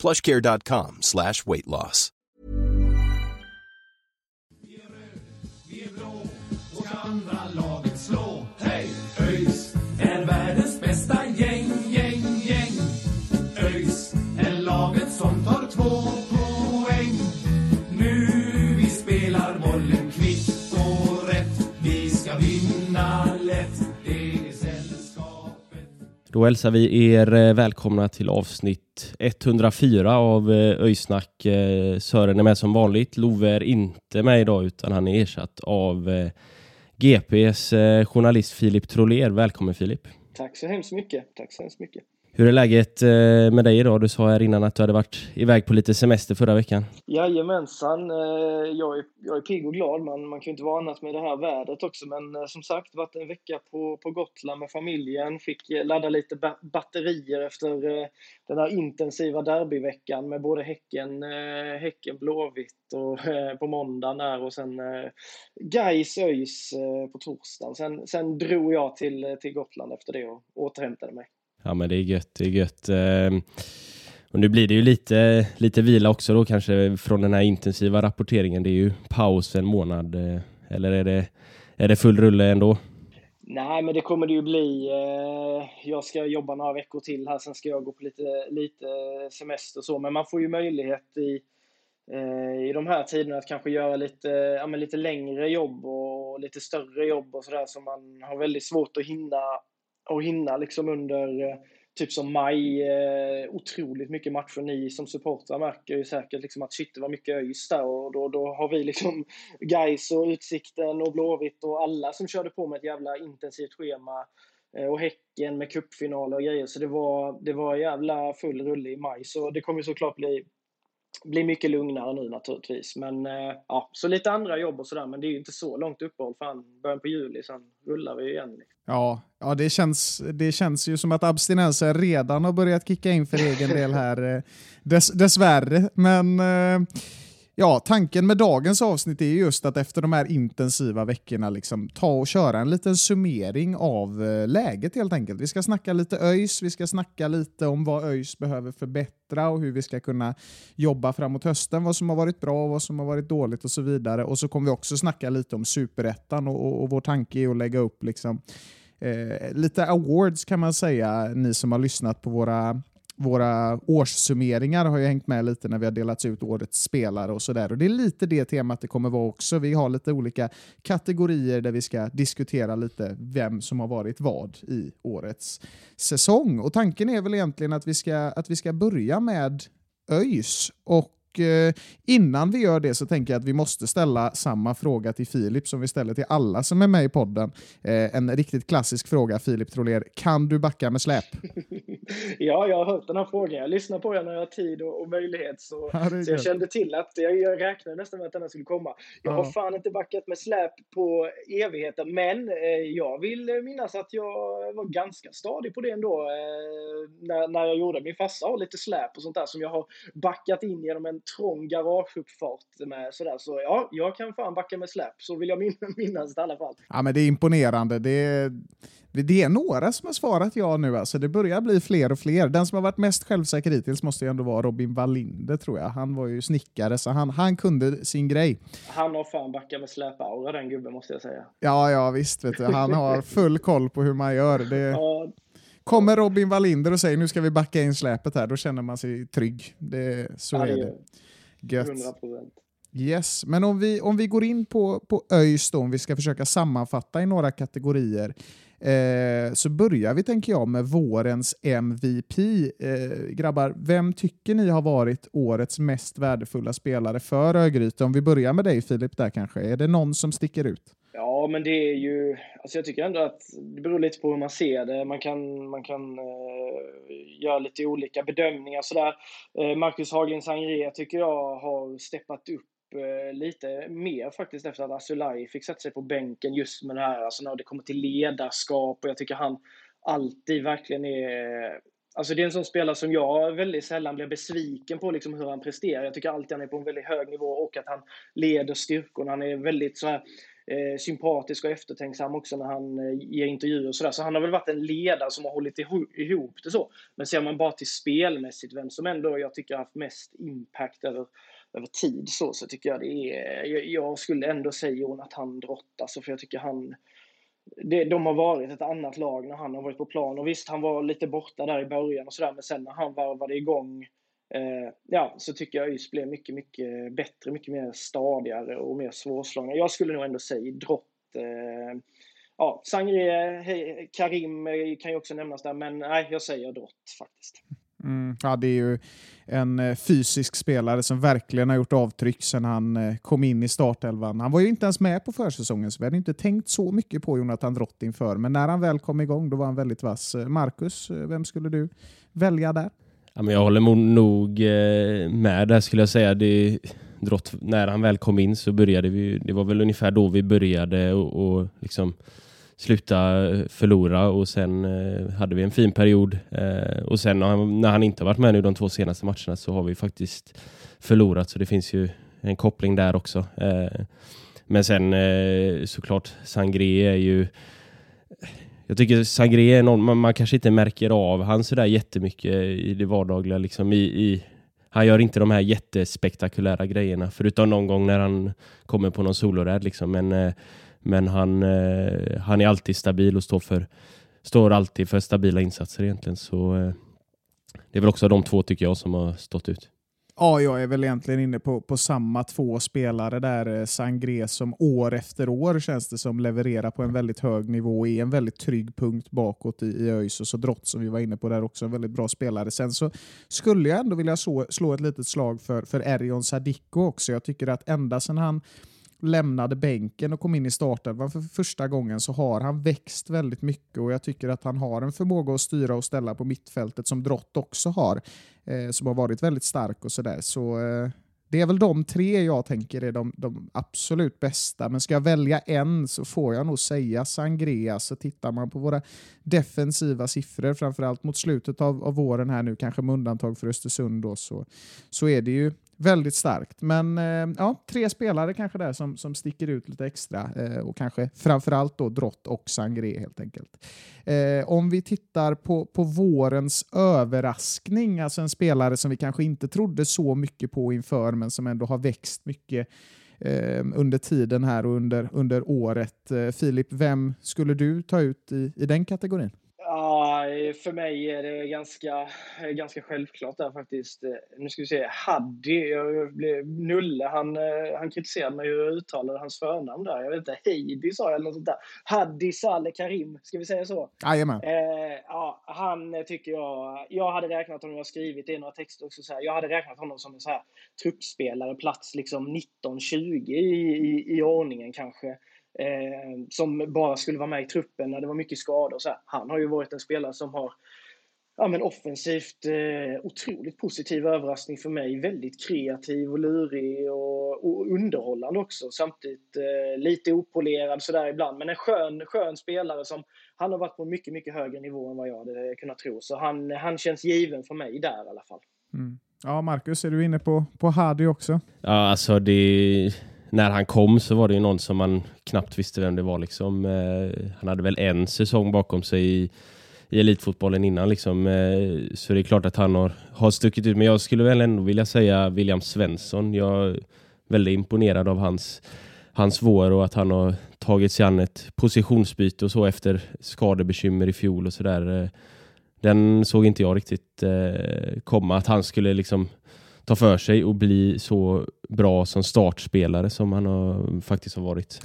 plushcare.com slash weight loss. Vi är blå och ska andra laget slå. Hej! ÖIS är världens bästa gäng, gäng, gäng. ÖIS är laget som tar två Då hälsar vi er eh, välkomna till avsnitt 104 av eh, Öjsnack. Eh, Sören är med som vanligt. Love är inte med idag utan han är ersatt av eh, GPs journalist Filip Troler. Välkommen Filip! Tack så hemskt mycket. Tack så hemskt mycket. Hur är läget eh, med dig idag? Du sa här innan att du hade varit iväg på lite semester förra veckan. Jajamensan, eh, jag är, jag är pigg och glad. Man, man kan ju inte vara annat med det här vädret också. Men eh, som sagt, varit en vecka på, på Gotland med familjen. Fick ladda lite ba batterier efter den här intensiva derbyveckan med både Häcken, häcken Blåvitt och på måndagen där och sen Gais ÖIS på torsdagen. Sen, sen drog jag till, till Gotland efter det och återhämtade mig. Ja men det är gött, det är gött. Ehm, och nu blir det ju lite, lite vila också då kanske från den här intensiva rapporteringen. Det är ju paus en månad. Eh, eller är det, är det full rulle ändå? Nej, men det kommer det ju bli. Eh, jag ska jobba några veckor till här, sen ska jag gå på lite, lite semester och så. Men man får ju möjlighet i, eh, i de här tiderna att kanske göra lite, ja, men lite längre jobb och lite större jobb och sådär som man har väldigt svårt att hinna, och hinna liksom under eh, typ som maj. eh, Otroligt mycket matcher. Ni som supportrar märker ju säkert liksom att shit, det var mycket ÖIS där och då, då har vi liksom Gais och Utsikten och Blåvitt och alla som körde på med ett jävla intensivt schema Eh, och Häcken med cupfinaler och grejer. Så det var, det var jävla full rulle i maj. Så det kommer såklart bli, blir mycket lugnare nu naturligtvis. Men eh, ja, så lite andra jobb och sådär. Men det är ju inte så långt uppehåll. Fan, början på juli, sen rullar vi igen. Liksom. Ja, ja det, känns, det känns ju som att abstinensen redan har börjat kicka in för egen del här. Eh, dess, dessvärre. Men eh, ja, tanken med dagens avsnitt är just att efter de här intensiva veckorna liksom, ta och köra en liten summering av eh, läget helt enkelt. Vi ska snacka lite ÖIS, vi ska snacka lite om vad ÖIS behöver förbättra och hur vi ska kunna jobba framåt hösten, vad som har varit bra och vad som har varit dåligt och så vidare. Och så kommer vi också snacka lite om superettan och, och, och vår tanke är att lägga upp liksom, eh, lite awards kan man säga, ni som har lyssnat på våra våra årssummeringar har ju hängt med lite när vi har delat ut årets spelare och sådär. Och det är lite det temat det kommer vara också. Vi har lite olika kategorier där vi ska diskutera lite vem som har varit vad i årets säsong. Och tanken är väl egentligen att vi ska, att vi ska börja med ÖIS. Och eh, innan vi gör det så tänker jag att vi måste ställa samma fråga till Filip som vi ställer till alla som är med i podden. Eh, en riktigt klassisk fråga, Filip Troler. Kan du backa med släp? Ja, jag har hört den här frågan. Jag lyssnar på den när jag har tid och, och möjlighet. Så, så jag kände till att jag, jag räknade nästan med att den här skulle komma. Jag har Ja. fan inte backat med släp på evigheter, men eh, jag vill minnas att jag var ganska stadig på det ändå. När, när jag gjorde min farsa har lite släp och sånt där som jag har backat in genom en trång garageuppfart med sådär. Så ja, jag kan fan backa med släp. Så vill jag min, minnas det i alla fall. Ja, men det är imponerande. Det är, det är några som har svarat ja nu. Alltså. Det börjar bli fler och fler. Den som har varit mest självsäker hittills måste ju ändå vara Robin Wallinder, tror jag. Han var ju snickare, så han, han kunde sin grej. Han har fan backat med släp-aura den gubben måste jag säga. Ja, ja visst. Vet du. Han har full koll på hur man gör. Det, Ja, kommer Robin Wallinder och säger nu ska vi backa in släpet här, då känner man sig trygg. Det, så ja, är det Gött. 100 procent. Yes, men om vi, om vi går in på, på ÖIS då, om vi ska försöka sammanfatta i några kategorier, eh, så börjar vi, tänker jag, med vårens MVP. Eh, grabbar, vem tycker ni har varit årets mest värdefulla spelare för Örgryte? Om vi börjar med dig Filip där kanske. Är det någon som sticker ut? Ja, men det är ju... Alltså jag tycker ändå att det beror lite på hur man ser det. Man kan, man kan eh, göra lite olika bedömningar sådär. Eh, Marcus Haglind Sangré tycker jag har steppat upp uh, lite mer faktiskt efter att Asulaj fick sätta sig på bänken just med det här, alltså när det kommer till ledarskap och jag tycker han alltid verkligen är Alltså det är en sån spelare som jag väldigt sällan blir besviken på liksom hur han presterar. Jag tycker alltid han är på en väldigt hög nivå och att han leder styrkorna. Han är väldigt så här, eh, sympatisk och eftertänksam också när han eh, ger intervjuer och sådär. Så han har väl varit en ledare som har hållit ihop det så. Men ser man bara till spelmässigt, vem som ändå jag tycker har haft mest impact över, över tid så, så tycker jag det är, jag, jag skulle ändå säga Jonathan Drott, alltså för jag tycker han det, de har varit ett annat lag när han har varit på plan. Och visst, han var lite borta där i början och sådär, men sen när han varvade igång eh, ja, så tycker jag ÖIS blev mycket, mycket bättre, mycket mer stadigare och mer svårslagna. Jag skulle nog ändå säga Drott. Eh, ja, Sangre, Karim eh, kan ju också nämnas där, men nej, jag säger Drott faktiskt. Mm, ja, det är ju en eh, fysisk spelare som verkligen har gjort avtryck sedan han eh, kom in i startelvan. Han var ju inte ens med på försäsongen, så vi hade inte tänkt så mycket på Jonathan Drott inför. Men när han väl kom igång, då var han väldigt vass. Marcus, vem skulle du välja där? Ja, men jag håller nog eh, med där skulle jag säga. Det, Drott, när han väl kom in så började vi, det var väl ungefär då vi började och, och liksom sluta eh, förlora och sen eh, hade vi en fin period. Eh, och sen när han, när han inte varit med nu de två senaste matcherna så har vi faktiskt förlorat så det finns ju en koppling där också. Eh, men sen eh, såklart Sangré är ju jag tycker Sangré är någon man, man, kanske inte märker av han sådär jättemycket i det vardagliga liksom i, i han gör inte de här jättespektakulära grejerna förutom någon gång när han kommer på någon soloräd liksom men eh, men han, eh, han är alltid stabil och står, för, står alltid för stabila insatser egentligen. Så eh, det är väl också de två tycker jag som har stått ut. Ja, jag är väl egentligen inne på, på samma två spelare där. Eh, Sangré som år efter år känns det som levererar på en väldigt hög nivå i en väldigt trygg punkt bakåt i, i ÖIS och så Drott som vi var inne på där också, en väldigt bra spelare. Sen så skulle jag ändå vilja slå, slå ett litet slag för, för Erion Sadiko också. Jag tycker att ända sedan han lämnade bänken och kom in i startelvan för första gången så har han växt väldigt mycket och jag tycker att han har en förmåga att styra och ställa på mittfältet som Drott också har, eh, som har varit väldigt stark och sådär. Så, eh, det är väl de tre jag tänker är de, de, absolut bästa, men ska jag välja en så får jag nog säga Sangrea. Så tittar man på våra defensiva siffror, framförallt mot slutet av, av våren här nu, kanske med undantag för Östersund, då, så, så är det ju väldigt starkt. Men eh, ja, tre spelare kanske där som, som sticker ut lite extra eh, och kanske framförallt då Drott och Sangré helt enkelt. Eh, om vi tittar på, på vårens överraskning, alltså en spelare som vi kanske inte trodde så mycket på inför men som ändå har växt mycket eh, under tiden här och under, under året. Eh, Filip, vem skulle du ta ut i, i den kategorin? För mig är det ganska, ganska självklart där faktiskt. Nu ska vi se, jag blev, Nulle, han, han kritiserade mig hur jag uttalade hans förnamn där. Jag vet inte, Heidi sa jag eller något sånt där. Haddi Saleh Karim, ska vi säga så? Jajamän. Eh, ja, han tycker jag, jag hade räknat honom, jag har skrivit i några texter också, så här, jag hade räknat honom som en så här truppspelare, plats liksom 19-20 i, i, i ordningen kanske eh, som bara skulle vara med i truppen när det var mycket skador. Så här. Han har ju varit en spelare som har ja, men offensivt eh, otroligt positiv överraskning för mig. Väldigt kreativ och lurig och, och underhållande också. Samtidigt eh, lite opolerad sådär ibland. Men en skön, skön spelare som han har varit på mycket, mycket högre nivå än vad jag hade kunnat tro. Så han, han känns given för mig där i alla fall. Mm. Ja, Marcus, är du inne på, på Hardy också? Ja, alltså det när han kom så var det ju någon som man knappt visste vem det var. Liksom. Eh, han hade väl en säsong bakom sig i, i elitfotbollen innan. Liksom. Eh, så det är klart att han har, har stuckit ut. Men jag skulle väl ändå vilja säga William Svensson. Jag är väldigt imponerad av hans, hans vår och att han har tagit sig an ett positionsbyte och så efter skadebekymmer i fjol och sådär. Eh, den såg inte jag riktigt komma. Att han skulle liksom ta för sig och bli så bra som startspelare som han har, faktiskt har varit.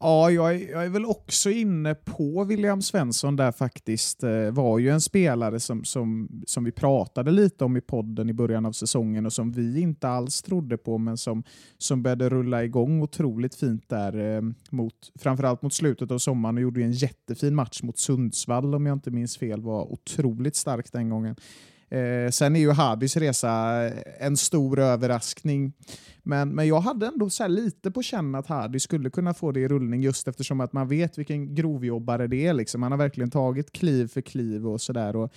Ja, jag är, jag är väl också inne på William Svensson där faktiskt. Eh, var ju en spelare som, som, som vi pratade lite om i podden i början av säsongen och som vi inte alls trodde på, men som, som började rulla igång otroligt fint där, eh, mot, framförallt mot slutet av sommaren och gjorde en jättefin match mot Sundsvall om jag inte minns fel. Var otroligt stark den gången. Eh, sen är ju Habis resa en stor överraskning. Men, men jag hade ändå så lite på känn att Hadi skulle kunna få det i rullning just eftersom att man vet vilken grovjobbare det är. Liksom. Han har verkligen tagit kliv för kliv och sådär.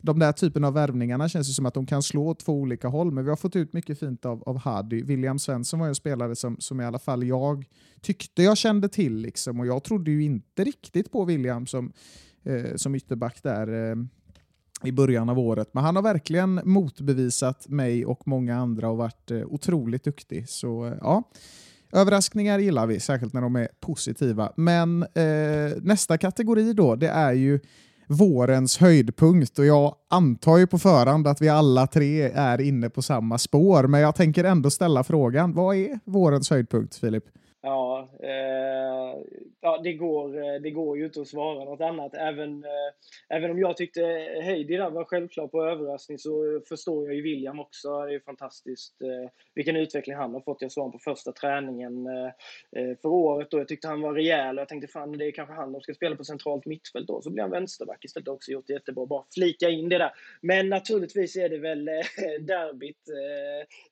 De där typen av värvningarna känns ju som att de kan slå åt två olika håll, men vi har fått ut mycket fint av, av Hadi. William Svensson var en spelare som, som i alla fall jag tyckte jag kände till, liksom, och jag trodde ju inte riktigt på William som, eh, som ytterback där. Eh, i början av året. Men han har verkligen motbevisat mig och många andra och varit eh, otroligt duktig. Så eh, ja, överraskningar gillar vi, särskilt när de är positiva. Men eh, nästa kategori då, det är ju vårens höjdpunkt och jag antar ju på förhand att vi alla tre är inne på samma spår, men jag tänker ändå ställa frågan. Vad är vårens höjdpunkt, Filip? Ja, eh, ja det, går, eh, det går ju inte att svara något annat. Även, eh, även om jag tyckte Heidi där var självklar på överraskning så förstår jag ju William också. Det är fantastiskt eh, vilken utveckling han har fått. Jag såg honom på första träningen eh, eh för året och jag tyckte han var rejäl och jag tänkte fan det är kanske han som ska spela på centralt mittfält då. Så blir han vänsterback istället också gjort det jättebra. Bara flika in det där. Men naturligtvis är det väl eh, derbyt,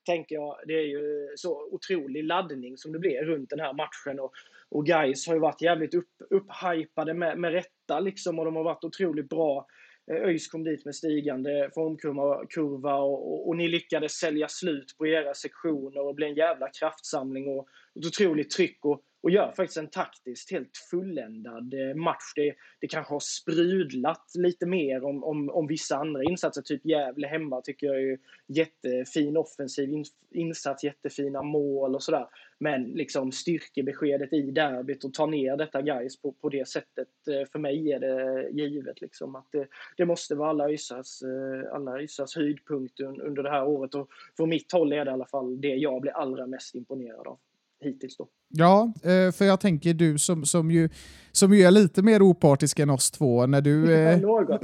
tänker jag. Det är ju så otrolig laddning som det blir runt den här matchen. Och, och guys har ju varit jävligt upp, upphypade med, med rätta liksom och de har varit otroligt bra. Eh, ÖIS kom dit med stigande formkurva och, och, och, ni lyckades sälja slut på era sektioner och det blev en jävla kraftsamling och ett otroligt tryck. Och, och gör faktiskt en taktiskt helt fulländad eh, match. Det, det kanske har sprudlat lite mer om, om, om vissa andra insatser, typ Gävle hemma tycker jag är jättefin offensiv insats, jättefina mål och sådär. Men liksom styrkebeskedet i derbyt och ta ner detta guys på, på det sättet, eh, för mig är det givet liksom att det, det måste vara alla ÖISAs, eh, alla höjdpunkt under det här året och från mitt håll är det i alla fall det jag blir allra mest imponerad av hittills. Då. Ja, eh, för jag tänker du som, som, ju, som ju är lite mer opartisk än oss två, när du... Eh,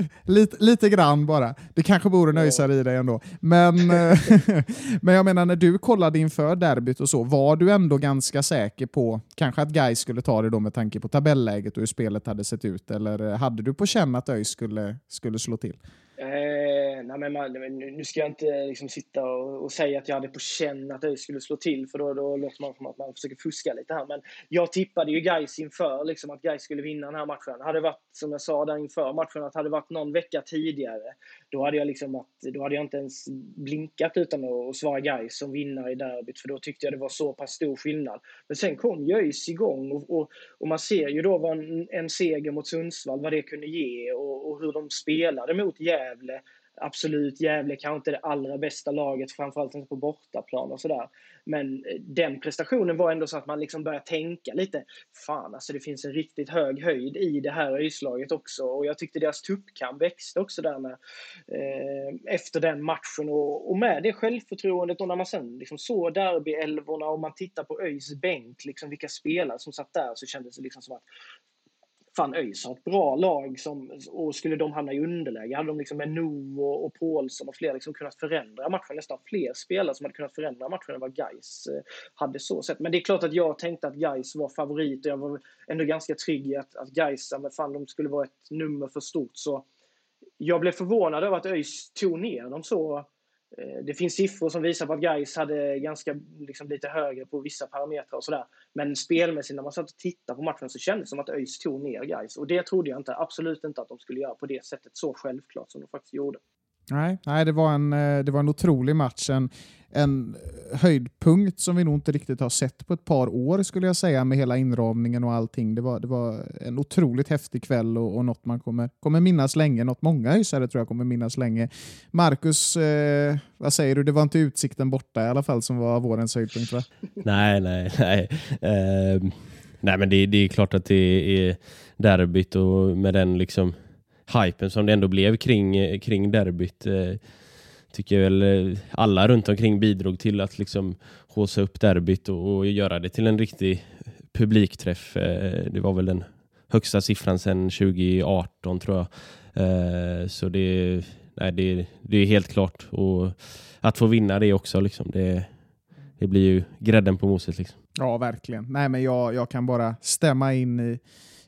lite, lite grann bara. Det kanske bor en öjsare i dig ändå. Men, eh, men jag menar, när du kollade inför derbyt och så, var du ändå ganska säker på kanske att Gais skulle ta det då med tanke på tabelläget och hur spelet hade sett ut? Eller hade du på känn att ÖIS skulle, skulle slå till? Eh, nej men man, nu ska jag inte liksom sitta och, och, säga att jag hade på känn att ÖIS skulle slå till för då, då låter man som att man försöker fuska lite här. Men jag tippade ju Gais inför liksom, att Gais skulle vinna den här matchen. Hade varit, som jag sa där inför matchen, att hade varit någon vecka tidigare då hade jag, liksom att, då hade jag inte ens blinkat utan att svara Gais som vinnare i derbyt för då tyckte jag det var så pass stor skillnad. Men sen kom ju ÖIS igång och, och, och, man ser ju då vad en, en seger mot Sundsvall, vad det kunde ge och, och hur de spelade mot Gävle. Absolut, Gävle kanske inte det allra bästa laget, framförallt inte på bortaplan och sådär. Men eh, den prestationen var ändå så att man liksom började tänka lite. Fan, alltså det finns en riktigt hög höjd i det här ÖIS-laget också. Och jag tyckte deras tuppkam växte också där med, eh, efter den matchen. Och, och med det självförtroendet och när man sen liksom såg derbyälvorna och man tittar på ÖIS bänk, liksom vilka spelare som satt där, så kändes det liksom som att fan ÖIS har ett bra lag som, och skulle de hamna i underläge hade de liksom med No och, och Paulsson och fler liksom kunnat förändra matchen. Nästan fler spelare som hade kunnat förändra matchen än vad Gais eh, hade så sett. Men det är klart att jag tänkte att Gais var favorit och jag var ändå ganska trygg i att, att Gais, men fan de skulle vara ett nummer för stort. Så jag blev förvånad över att ÖIS tog ner dem så Eh, det finns siffror som visar på att Gais hade ganska liksom, lite högre på vissa parametrar och sådär. Men spelmässigt när man satt och tittade på matchen så kändes det som att ÖIS tog ner Gais. Och det trodde jag inte, absolut inte att de skulle göra på det sättet så självklart som de faktiskt gjorde. Nej, nej det, var en, eh, det var en otrolig match. En, en höjdpunkt som vi nog inte riktigt har sett på ett par år skulle jag säga med hela inramningen och allting. Det var, det var en otroligt häftig kväll och, och något man kommer, kommer minnas länge. Något många hysare tror jag kommer minnas länge. Marcus, eh, vad säger du? Det var inte utsikten borta i alla fall som var vårens höjdpunkt va? nej, nej, nej. Uh, nej men det, det är klart att det är derbyt och med den liksom hypen som det ändå blev kring, kring derbyt eh, tycker jag väl eh, alla runt omkring bidrog till att liksom håsa upp derbyt och, och göra det till en riktig publikträff. Eh, det var väl den högsta siffran sedan 2018 tror jag. Så det, nej, det, det är helt klart. Och att få vinna det också, liksom, det, det blir ju grädden på moset. Liksom. Ja, verkligen. Nej, men jag, jag kan bara stämma in i,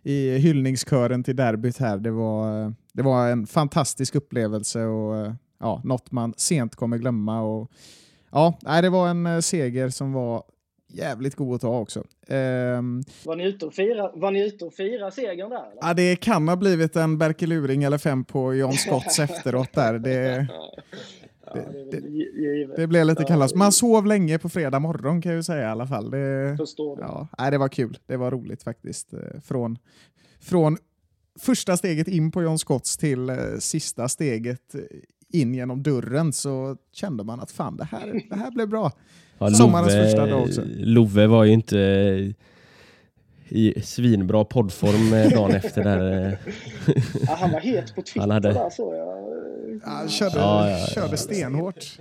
i hyllningskören till derbyt här. Det var, det var en fantastisk upplevelse och ja, något man sent kommer glömma. Och, ja, det var en eh, seger som var jävligt god att ta också. Um, var, ni ute och fira, var ni ute och fira segern där? Eller? Ja, det kan ha blivit en Berkeluring eller fem på John Scotts efteråt där. Det, det, det, det, blev lite kalas. Man sov länge på fredag morgon kan jag ju säga i alla fall. Det, Förstår det. Ja, nej, det var kul. Det var roligt faktiskt. Eh, från, från första steget in på John Scotts till eh, sista steget in genom dörren så kände man att fan, det här, det här blev bra. Ja, Sommarens Love, första dag också. Love var ju inte i svinbra poddform eh, dagen efter. Där. Ja, han var het på Twitter hade... där så jag. Ja, han körde, ja, ja, körde stenhårt.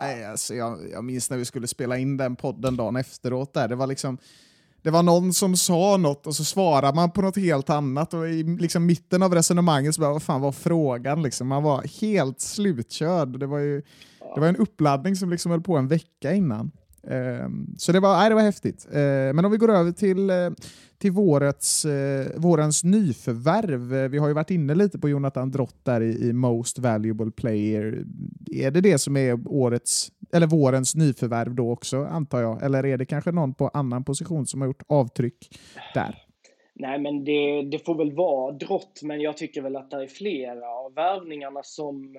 Nej, alltså, jag, jag minns när vi skulle spela in den podden dagen efteråt. Där. Det var liksom det var någon som sa något och så svarade man på något helt annat och i liksom mitten av resonemanget så bara, vad fan var frågan? Liksom. Man var helt slutkörd. Det var ju det var en uppladdning som liksom höll på en vecka innan. Ehm, så det var, nej, det var häftigt. Ehm, men om vi går över till, eh, till vårets, eh, vårens nyförvärv. vi har ju varit inne lite på Jonathan Drott där i, i, Most Valuable Player. Är det det som är årets, eller vårens nyförvärv då också, antar jag? Eller är det kanske någon på annan position som har gjort avtryck där? Nej, men det, det får väl vara Drott, men jag tycker väl att det är flera av värvningarna som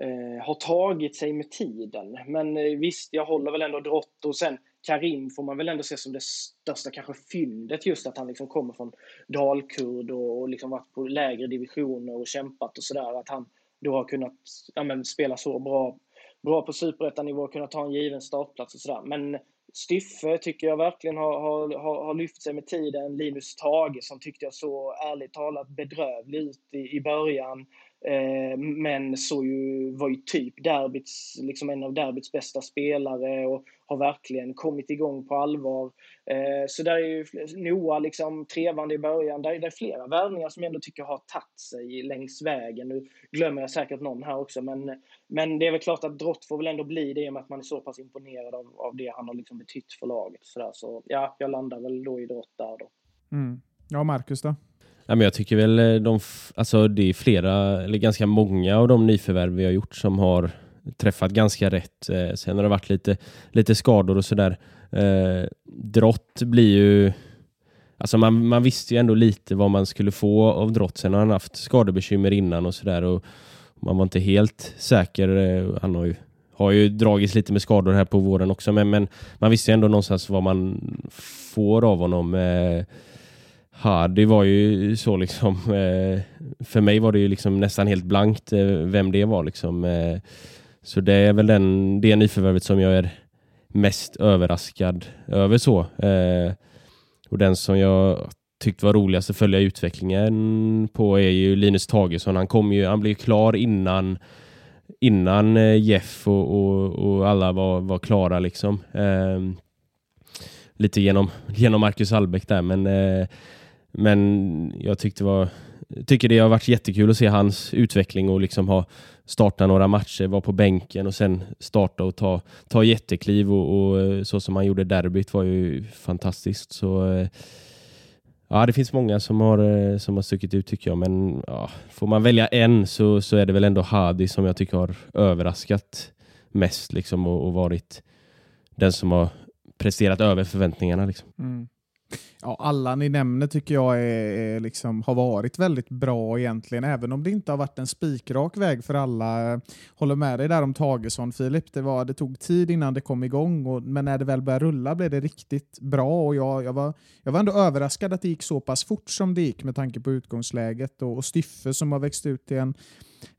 eh, har tagit sig med tiden. Men eh, visst, jag håller väl ändå Drott och sen Karim får man väl ändå se som det största kanske fyndet just att han liksom kommer från dalkurd och, och liksom varit på lägre divisioner och kämpat och sådär. Att han då har kunnat ja, men, spela så bra, bra på superettanivå och kunnat ta en given startplats och sådär. Men Styffe tycker jag verkligen har, har, har, har lyft sig med tiden. Linus Tage som tyckte jag så ärligt talat bedrövlig ut i, i början. Eh, men så ju, var ju typ derbyts, liksom en av derbyts bästa spelare och har verkligen kommit igång på allvar. Eh, så där är ju Noah liksom trevande i början. Där, är är flera värvningar som jag ändå tycker har tagit sig längs vägen. Nu glömmer jag säkert någon här också, men, men det är väl klart att Drott får väl ändå bli det i och med att man är så pass imponerad av, av det han har liksom betytt för laget. Så, där. så ja, jag landar väl då i Drott där då. Mm. Ja, Marcus då? Ja, men jag tycker väl eh, de, alltså det är flera, eller ganska många av de nyförvärv vi har gjort som har träffat ganska rätt. Eh, sen har det varit lite, lite skador och sådär. Eh, drott blir ju... Alltså man, man visste ju ändå lite vad man skulle få av Drott. Sen har han haft skadebekymmer innan och sådär. Man var inte helt säker. Eh, han har ju, har ju dragits lite med skador här på våren också. Men, men man visste ju ändå någonstans vad man får av honom. Eh, Hardy var ju så liksom, eh, för mig var det ju liksom nästan helt blankt eh, vem det var liksom. Eh, så det är väl den, det nyförvärvet som jag är mest överraskad över så. Eh, och den som jag tyckte var roligast att följa utvecklingen på är ju Linus Tagesson. Han kom ju, han blev klar innan innan eh, Jeff och, och, och alla var, var klara liksom. Eh, lite genom, genom Marcus Albeck där men eh, men jag tyckte var, tycker det har varit jättekul att se hans utveckling och liksom ha startat några matcher, vara på bänken och sen starta och ta, ta jättekliv och, och eh, så som han gjorde derbyt var ju fantastiskt. Så eh, ja, det finns många som har, eh, som har stuckit ut tycker jag, men ja, får man välja en så, så är det väl ändå Hadi som jag tycker har överraskat mest liksom och, och varit den som har presterat över förväntningarna. Liksom. Mm. Ja, alla ni nämner tycker jag är, är liksom, har varit väldigt bra egentligen, även om det inte har varit en spikrak väg för alla. Håller med dig där om Tagesson Filip. Det, var, det tog tid innan det kom igång, och, men när det väl började rulla blev det riktigt bra. Och jag, jag, var, jag var ändå överraskad att det gick så pass fort som det gick med tanke på utgångsläget. Och, och Styffe som har växt ut till en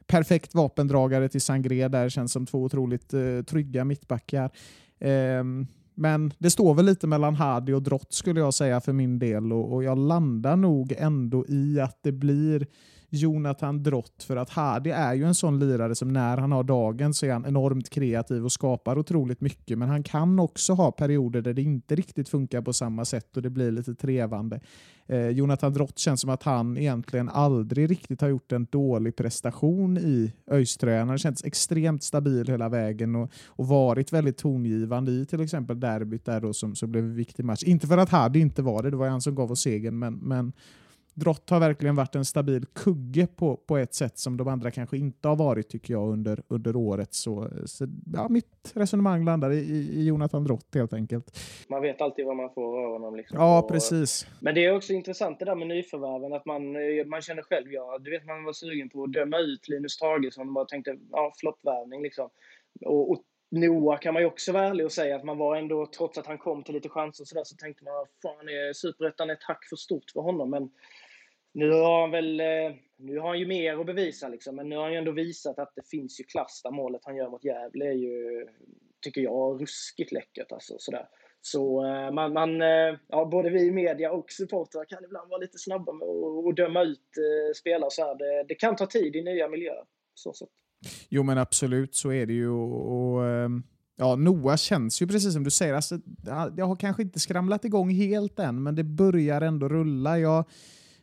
perfekt vapendragare till Sangré där känns som två otroligt eh, trygga mittbackar. Um, men det står väl lite mellan Hardy och Drott skulle jag säga för min del. Och, och jag landar nog ändå i att det blir Jonathan Drott för att Hardy är ju en sån lirare som när han har dagen så är han enormt kreativ och skapar otroligt mycket men han kan också ha perioder där det inte riktigt funkar på samma sätt och det blir lite trevande. Eh, Jonathan Drott känns som att han egentligen aldrig riktigt har gjort en dålig prestation i ÖIS-tröjan. Han har känts extremt stabil hela vägen och, och varit väldigt tongivande i till exempel derbyt där då som, som blev en viktig match. Inte för att Hardy inte var det, det var han som gav oss segern, men, men Drott har verkligen varit en stabil kugge på, på ett sätt som de andra kanske inte har varit tycker jag under, under året. Så, så ja, mitt resonemang landar i, i Jonathan Drott helt enkelt. Man vet alltid vad man får av honom. Liksom. Ja, precis. Men det är också intressant det där med nyförvärven, att man, eh, man känner själv, ja, du vet man var sugen på att döma ut Linus Tagesson och bara tänkte, ja, floppvärvning liksom. Och, och Noah kan man ju också vara ärlig och säga att man var ändå, trots att han kom till lite chanser och sådär, så tänkte man, fan, är Superettan ett hack för stort för honom? Men nu har han väl, eh, nu har han ju mer att bevisa liksom, men nu har han ju ändå visat att det finns ju klass där målet han gör mot Gävle är ju, tycker jag, ruskigt läckert alltså sådär. Så eh, man, man eh, ja, både vi i media och supportrar kan ibland vara lite snabba med att döma ut spelare så här. Det, det kan ta tid i nya miljöer. Så så. Jo men absolut, så är det ju. Och, och, ehm, ja, Noah känns ju precis som du säger, alltså, jag har kanske inte skramlat igång helt än, men det börjar ändå rulla. Jag,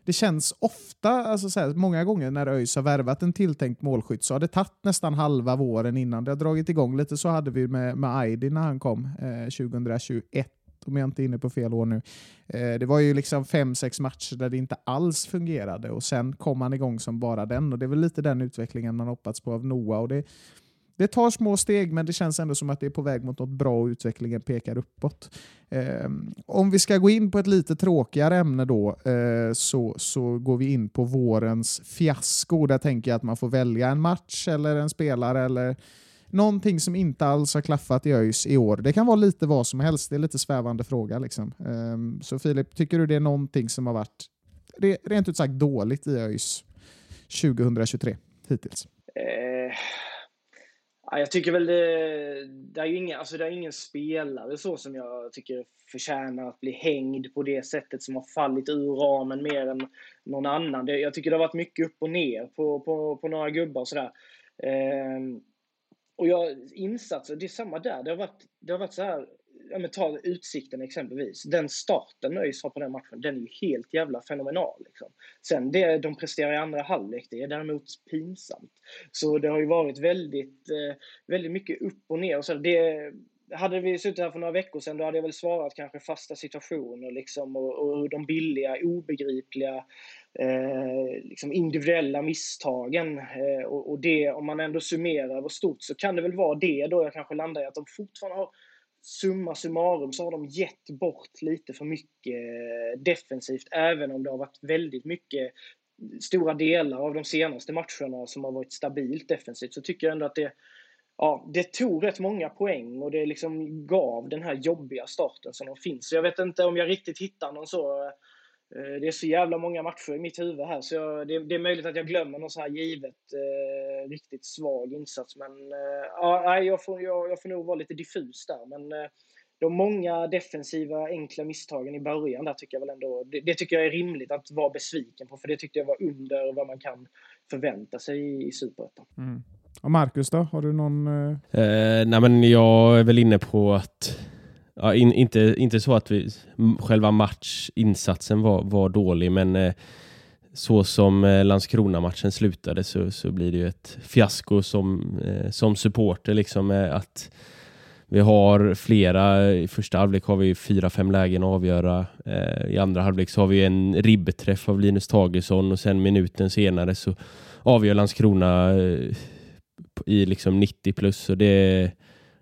det känns ofta, alltså så här, många gånger när ÖIS har värvat en tilltänkt målskytt så har det tagit nästan halva våren innan det har dragit igång. Lite så hade vi med, med Aidi när han kom eh, 2021 om jag inte är inne på fel år nu. Eh, det var ju liksom fem, sex matcher där det inte alls fungerade och sen kom han igång som bara den och det är väl lite den utvecklingen man hoppats på av Noah. Och det, det tar små steg men det känns ändå som att det är på väg mot något bra och utvecklingen pekar uppåt. Eh, om vi ska gå in på ett lite tråkigare ämne då eh, så, så går vi in på vårens fiasko. Där tänker jag att man får välja en match eller en spelare eller någonting som inte alls har klaffat i ÖIS i år. Det kan vara lite vad som helst, det är lite svävande fråga. Liksom. Eh, så Filip, tycker du det är någonting som har varit rent ut sagt dåligt i ÖIS 2023 hittills? Eh, Ja, jag tycker väl det, det, är ju ingen, alltså det är ingen spelare så som jag tycker förtjänar att bli hängd på det sättet som har fallit ur ramen mer än någon annan. Det, jag tycker det har varit mycket upp och ner på, på, på några gubbar och sådär. Eh, och jag, insatser, det är samma där. Det har varit, det har varit så här, ja men ta Utsikten exempelvis. Den starten ÖIS har på den matchen, den är ju helt jävla fenomenal. Liksom. Sen det de presterar i andra halvlek, det är däremot pinsamt. Så det har ju varit väldigt, eh, väldigt mycket upp och ner. Och så det, hade vi suttit här för några veckor sedan, då hade jag väl svarat kanske fasta situationer liksom, och, och hur de billiga, obegripliga, eh, liksom individuella misstagen. Eh, och, och det, om man ändå summerar vad stort, så kan det väl vara det då jag kanske landar i att de fortfarande har summa summarum så har de gett bort lite för mycket eh, defensivt, även om det har varit väldigt mycket mm, stora delar av de senaste matcherna som har varit stabilt defensivt, så tycker jag ändå att det, ja, det tog rätt många poäng och det liksom gav den här jobbiga starten som de finns. Så jag vet inte om jag riktigt hittar någon så eh, det är så jävla många matcher i mitt huvud här så jag, det, det, är möjligt att jag glömmer någon så här givet eh, riktigt svag insats. Men eh, ja, jag, får, jag, jag får nog vara lite diffus där. Men eh, de många defensiva enkla misstagen i början där tycker jag väl ändå, det, det, tycker jag är rimligt att vara besviken på. För det tyckte jag var under vad man kan förvänta sig i, i Superettan. Mm. Och Marcus då? Har du någon... Eh... Eh, nej men jag är väl inne på att Ja, in, inte, inte så att vi, själva matchinsatsen var, var dålig, men eh, så som eh, Landskrona-matchen slutade så, så blir det ju ett fiasko som, eh, som supporter. Liksom, eh, att vi har flera, i första halvlek har vi fyra, fem lägen att avgöra. Eh, I andra halvlek så har vi en ribbträff av Linus Tagesson och sen minuten senare så avgör Landskrona eh, i liksom 90 plus. Så det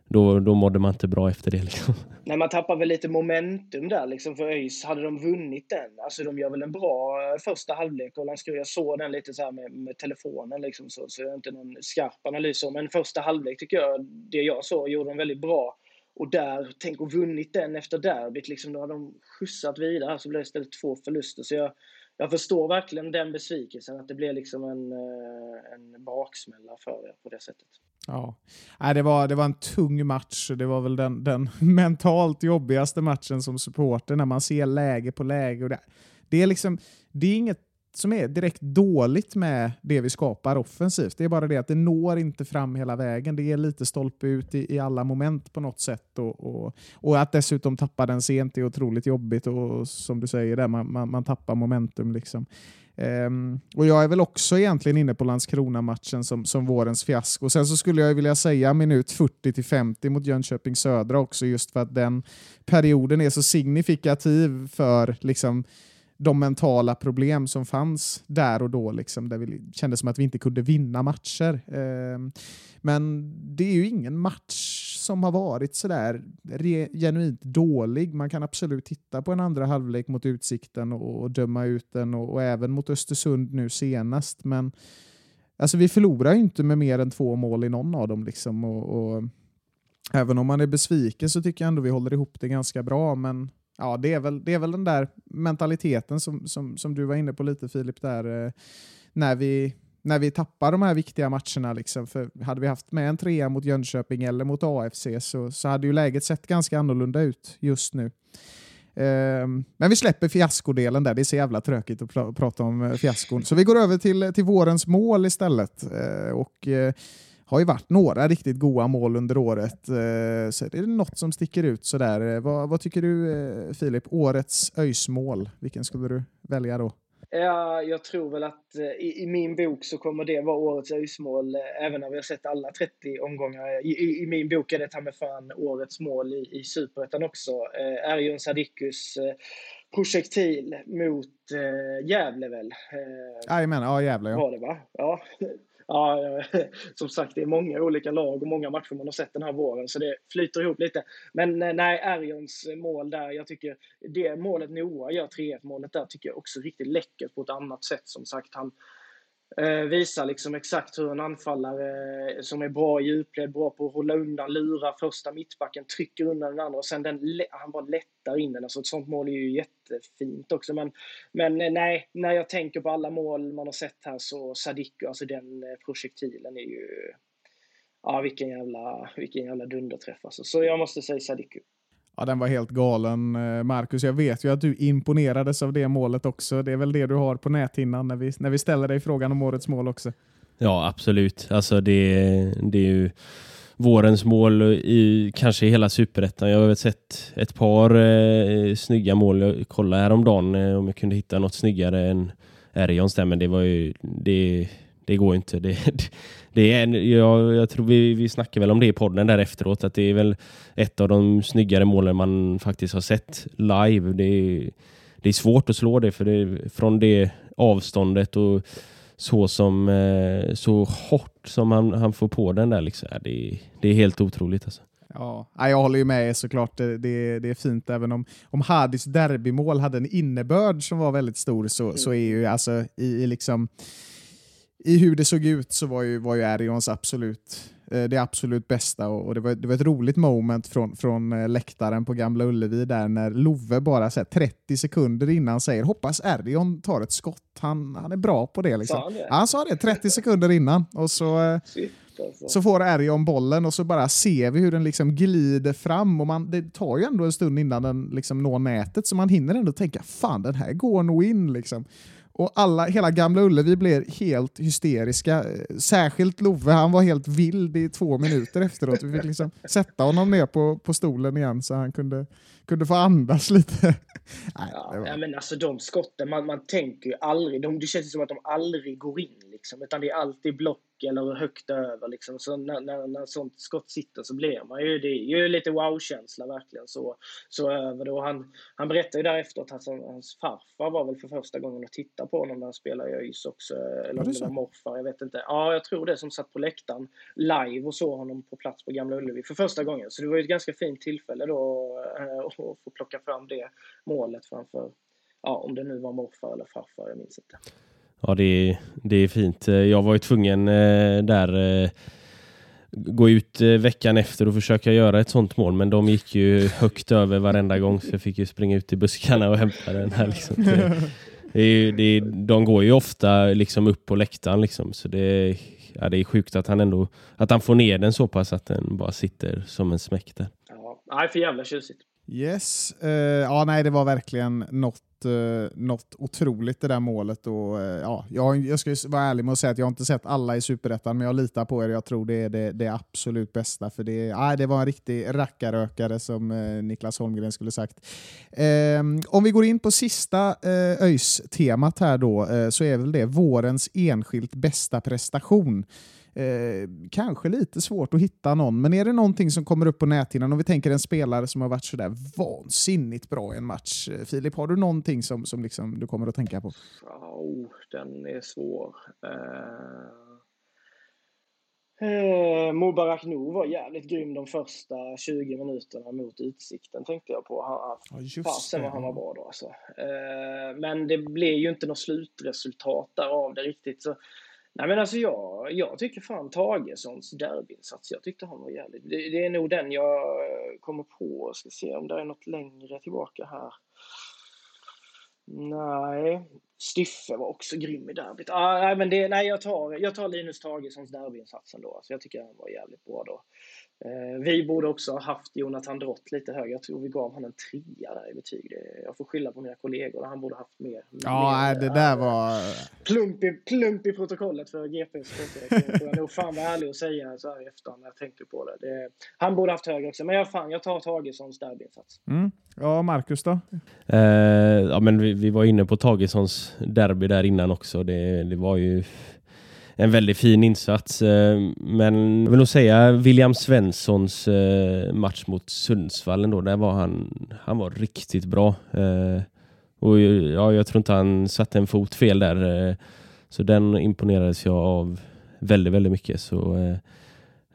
då, då mådde man inte bra efter det. Liksom. Nej, man tappar väl lite momentum där liksom för ÖIS. Hade de vunnit den, alltså de gör väl en bra eh, första halvlek och Landskrona, jag såg den lite så här med, med telefonen liksom så, så det är inte någon skarp analys men första halvlek tycker jag, det jag såg, gjorde de väldigt bra. Och där, tänk och vunnit den efter derbyt, liksom, då hade de skjutsat vidare så blev det istället två förluster. Så jag, jag förstår verkligen den besvikelsen, att det blev liksom en, eh, en baksmälla för er på det sättet. Ja, Nej, det, var, det var en tung match. Det var väl den, den mentalt jobbigaste matchen som supporter när man ser läge på läge. Och det, det, är liksom, det är inget som är direkt dåligt med det vi skapar offensivt. Det är bara det att det når inte fram hela vägen. Det är lite stolpe ut i, i alla moment på något sätt. Och, och, och, att dessutom tappa den sent är otroligt jobbigt och som du säger, där, man, man, man tappar momentum. liksom. Um, och Jag är väl också egentligen inne på Landskrona-matchen som, som vårens fiasko. Sen så skulle jag vilja säga minut 40 50 mot Jönköping Södra också, just för att den perioden är så signifikativ för liksom, de mentala problem som fanns där och då, liksom, där vi kände som att vi inte kunde vinna matcher. Ehm, men det är ju ingen match som har varit sådär genuint dålig. Man kan absolut titta på en andra halvlek mot Utsikten och, och döma ut den och, och, även mot Östersund nu senast. Men alltså, vi förlorar ju inte med mer än två mål i någon av dem. Liksom, och, och även om man är besviken så tycker jag ändå vi håller ihop det ganska bra. Men ja, det är väl, det är väl den där mentaliteten som, som, som du var inne på lite Filip, där, eh, när vi när vi tappar de här viktiga matcherna. Liksom. För hade vi haft med en trea mot Jönköping eller mot AFC så, så hade ju läget sett ganska annorlunda ut just nu. Ehm, men vi släpper fiaskodelen där, det är så jävla tråkigt att pr prata om eh, fiaskon. Så vi går över till, till vårens mål istället. Eh, och eh, har ju varit några riktigt goda mål under året. Uh, så det är något som sticker ut sådär. vad, vad tycker du Filip, årets öjsmål? Vilken skulle du välja då? Ja, jag tror väl att eh, i, i, min bok så kommer det vara årets öjsmål eh, även när vi har sett alla 30 omgångar. I, i, i min bok är det ta med fan årets mål i, i Superettan också. Eh, Erjon Sadikus eh, projektil mot eh, Gävle väl? Eh, Jajamän, ja Gävle ja. Var det va? Ja, ja, som sagt, det är många olika lag och många matcher man har sett den här våren, så det flyter ihop lite. Men eh, nej, Erjons mål där, jag tycker det målet Noah gör, 3-1 målet där, tycker jag också riktigt läckert på ett annat sätt. Som sagt, han eh, visar liksom exakt hur en anfallare eh, som är bra i djupled, bra på att hålla undan, lura första mittbacken, trycker undan den andra och sen den, han bara lättar in den. Alltså ett sånt mål är ju jättefint också. Men, men eh, nej, när jag tänker på alla mål man har sett här så Sadiku, alltså den eh, projektilen är ju... Ja, vilken jävla, vilken jävla dunderträff alltså. Så jag måste säga Sadiku. Ja, den var helt galen. Eh, Marcus, jag vet ju att du imponerades av det målet också. Det är väl det du har på näthinnan när vi, när vi ställer dig frågan om årets mål också. Ja, absolut. Alltså det, det är ju vårens mål i kanske hela superettan. Jag har väl sett ett par eh, snygga mål. Jag kollade häromdagen eh, om jag kunde hitta något snyggare än Erjons där, men det var ju det, det går inte. Det, det är, jag, jag tror vi, vi snackade väl om det i podden där efteråt, att det är väl ett av de snyggare målen man faktiskt har sett live. Det är, det är svårt att slå det, för det, från det avståndet och så som eh, så hårt som han, han får på den där. Liksom. Det, det är helt otroligt. Alltså. Ja, jag håller ju med såklart. Det, det, det är fint även om, om Hadis derbymål hade en innebörd som var väldigt stor så, så är ju alltså i, i liksom i hur det såg ut så var ju, var ju Arions absolut eh, det absolut bästa och, det, var, det var ett roligt moment från, från eh, läktaren på Gamla Ullevi där när Love bara så här, 30 sekunder innan säger hoppas Erion tar ett skott. Han, han är bra på det. Liksom. Sa han det? Han sa det 30 sekunder innan och så, eh, alltså. så får Erion bollen och så bara ser vi hur den liksom glider fram och man, det tar ju ändå en stund innan den liksom når nätet så man hinner ändå tänka fan den här går nog in. Liksom. Och alla, hela Gamla Ullevi blev helt hysteriska. Särskilt Love, han var helt vild i två minuter efteråt. Vi fick liksom sätta honom ner på, på stolen igen så han kunde, kunde få andas lite. Nej, ja, var... men alltså de skotten, man, man tänker ju aldrig, de, det känns som att de aldrig går in liksom, utan det är alltid block eller högt över liksom. Så när, när, när sånt skott sitter så blir man ju, det är ju lite wow-känsla verkligen så, så över det. Och han, han berättade ju därefter att hans, hans farfar var väl för första gången och tittade på honom när han spelade i ÖIS också. Eller om det var morfar, jag vet inte. Ja, jag tror det som satt på läktaren live och såg honom på plats på Gamla Ullevi för första gången. Så det var ju ett ganska fint tillfälle då äh, att få plocka fram det målet framför, ja, om det nu var morfar eller farfar, jag minns inte. Ja, det är, det är fint. Jag var ju tvungen eh, där eh, gå ut eh, veckan efter och försöka göra ett sånt mål, men de gick ju högt över varenda gång så jag fick ju springa ut i buskarna och hämta den här. Liksom. Det, det är, det är, de går ju ofta liksom upp på läktaren liksom, så det, ja, det är sjukt att han ändå att han får ner den så pass att den bara sitter som en smäck där. Ja, för jävla tjusigt. Yes. Uh, ja, nej, det var verkligen något något, eh, något otroligt det där målet. Och, eh, ja, jag, jag ska vara ärlig med att säga att jag har inte sett alla i Superettan, men jag litar på er. Jag tror det är det, det absolut bästa. För det, eh, det var en riktig rackarökare som eh, Niklas Holmgren skulle sagt. Eh, om vi går in på sista eh, ÖIS-temat här då, eh, så är väl det vårens enskilt bästa prestation. Eh, kanske lite svårt att hitta någon, men är det någonting som kommer upp på näthinnan, om vi tänker en spelare som har varit sådär vansinnigt bra i en match. Eh, Filip, har du någonting som, som liksom du kommer att tänka på? Oh, den är svår. Uh... Eh, Mubarak Nour var jävligt grym de första 20 minuterna mot Utsikten tänkte jag på. Han, ja, fasen vad han var bra då alltså. Eh, men det blev ju inte något slutresultat där av det riktigt. Så Nej men alltså jag, jag tycker fan Tagessons derbyinsats, jag tyckte han var jävligt. Det, det, är nog den jag kommer på. Ska se om det är något längre tillbaka här. Nej, Styffe var också grym i derbyt. Ah, nej, men det, nej, jag tar, jag tar Linus Tagessons derbyinsats ändå. Alltså, jag tycker han var jävligt bra då. Eh, vi borde också ha haft Jonathan Drott lite högre. Jag tror vi gav honom en trea där i betyg. Jag får skylla på mina kollegor. Han borde haft mer. Ja, mer, det där äh, var... Plump i, plump i protokollet för GPs Det får jag nog fan vara ärlig och säga så här i efterhand när jag tänker på det. det han borde haft högre också. Men jag, fan, jag tar Tagessons derbyinsats. Mm. Ja, Marcus då? Eh, ja, men vi, vi, var inne på Tagessons derby där innan också. Det, det var ju en väldigt fin insats. Eh, men jag vill nog säga William Svenssons eh, match mot Sundsvall ändå, där var han, han var riktigt bra. Eh, och ja, jag tror inte han satte en fot fel där. Så den imponerades jag av väldigt, väldigt mycket. Så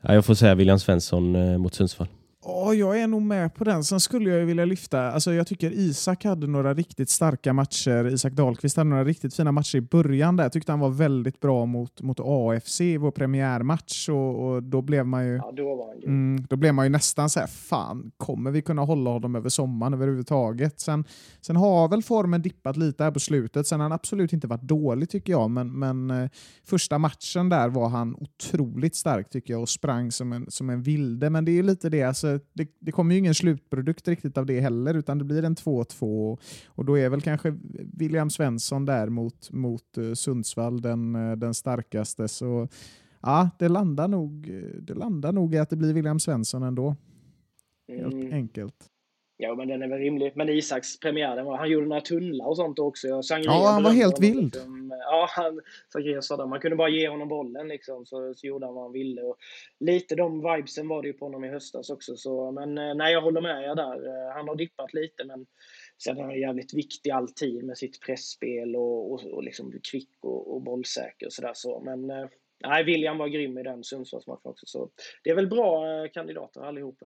ja, jag får säga William Svensson mot Sundsvall. Ja, jag är nog med på den. Sen skulle jag vilja lyfta, alltså jag tycker Isak hade några riktigt starka matcher. Isak Dahlqvist hade några riktigt fina matcher i början där. Jag tyckte han var väldigt bra mot, mot AFC i vår premiärmatch och, och då blev man ju... Ja, då, var han mm, då blev man ju nästan så här, fan, kommer vi kunna hålla honom över sommaren överhuvudtaget? Sen, sen har väl formen dippat lite här på slutet. Sen har han absolut inte varit dålig tycker jag, men, men eh, första matchen där var han otroligt stark tycker jag och sprang som en, som en vilde. Men det är lite det, alltså det, det kommer ju ingen slutprodukt riktigt av det heller, utan det blir en 2-2 och då är väl kanske William Svensson där mot, mot uh, Sundsvall den, uh, den starkaste. Så ja, det landar, nog, det landar nog i att det blir William Svensson ändå. Helt mm. enkelt. Ja, men den är väl rimlig. Men Isaks premiär, var, han gjorde några tunnlar och sånt också. ja, han var helt vild. Liksom, ja, han, sa man kunde bara ge honom bollen liksom, så, så gjorde han vad han ville. Och lite de vibesen var det ju på honom i höstas också. Så, men eh, nej, jag håller med er där. Eh, han har dippat lite, men sen är han jävligt viktig alltid med sitt pressspel och, och, och liksom kvick och, och bollsäker och sådär. Så. Men eh, nej, William var grym i den Sundsvallsmatchen också. Så det är väl bra kandidater allihopa.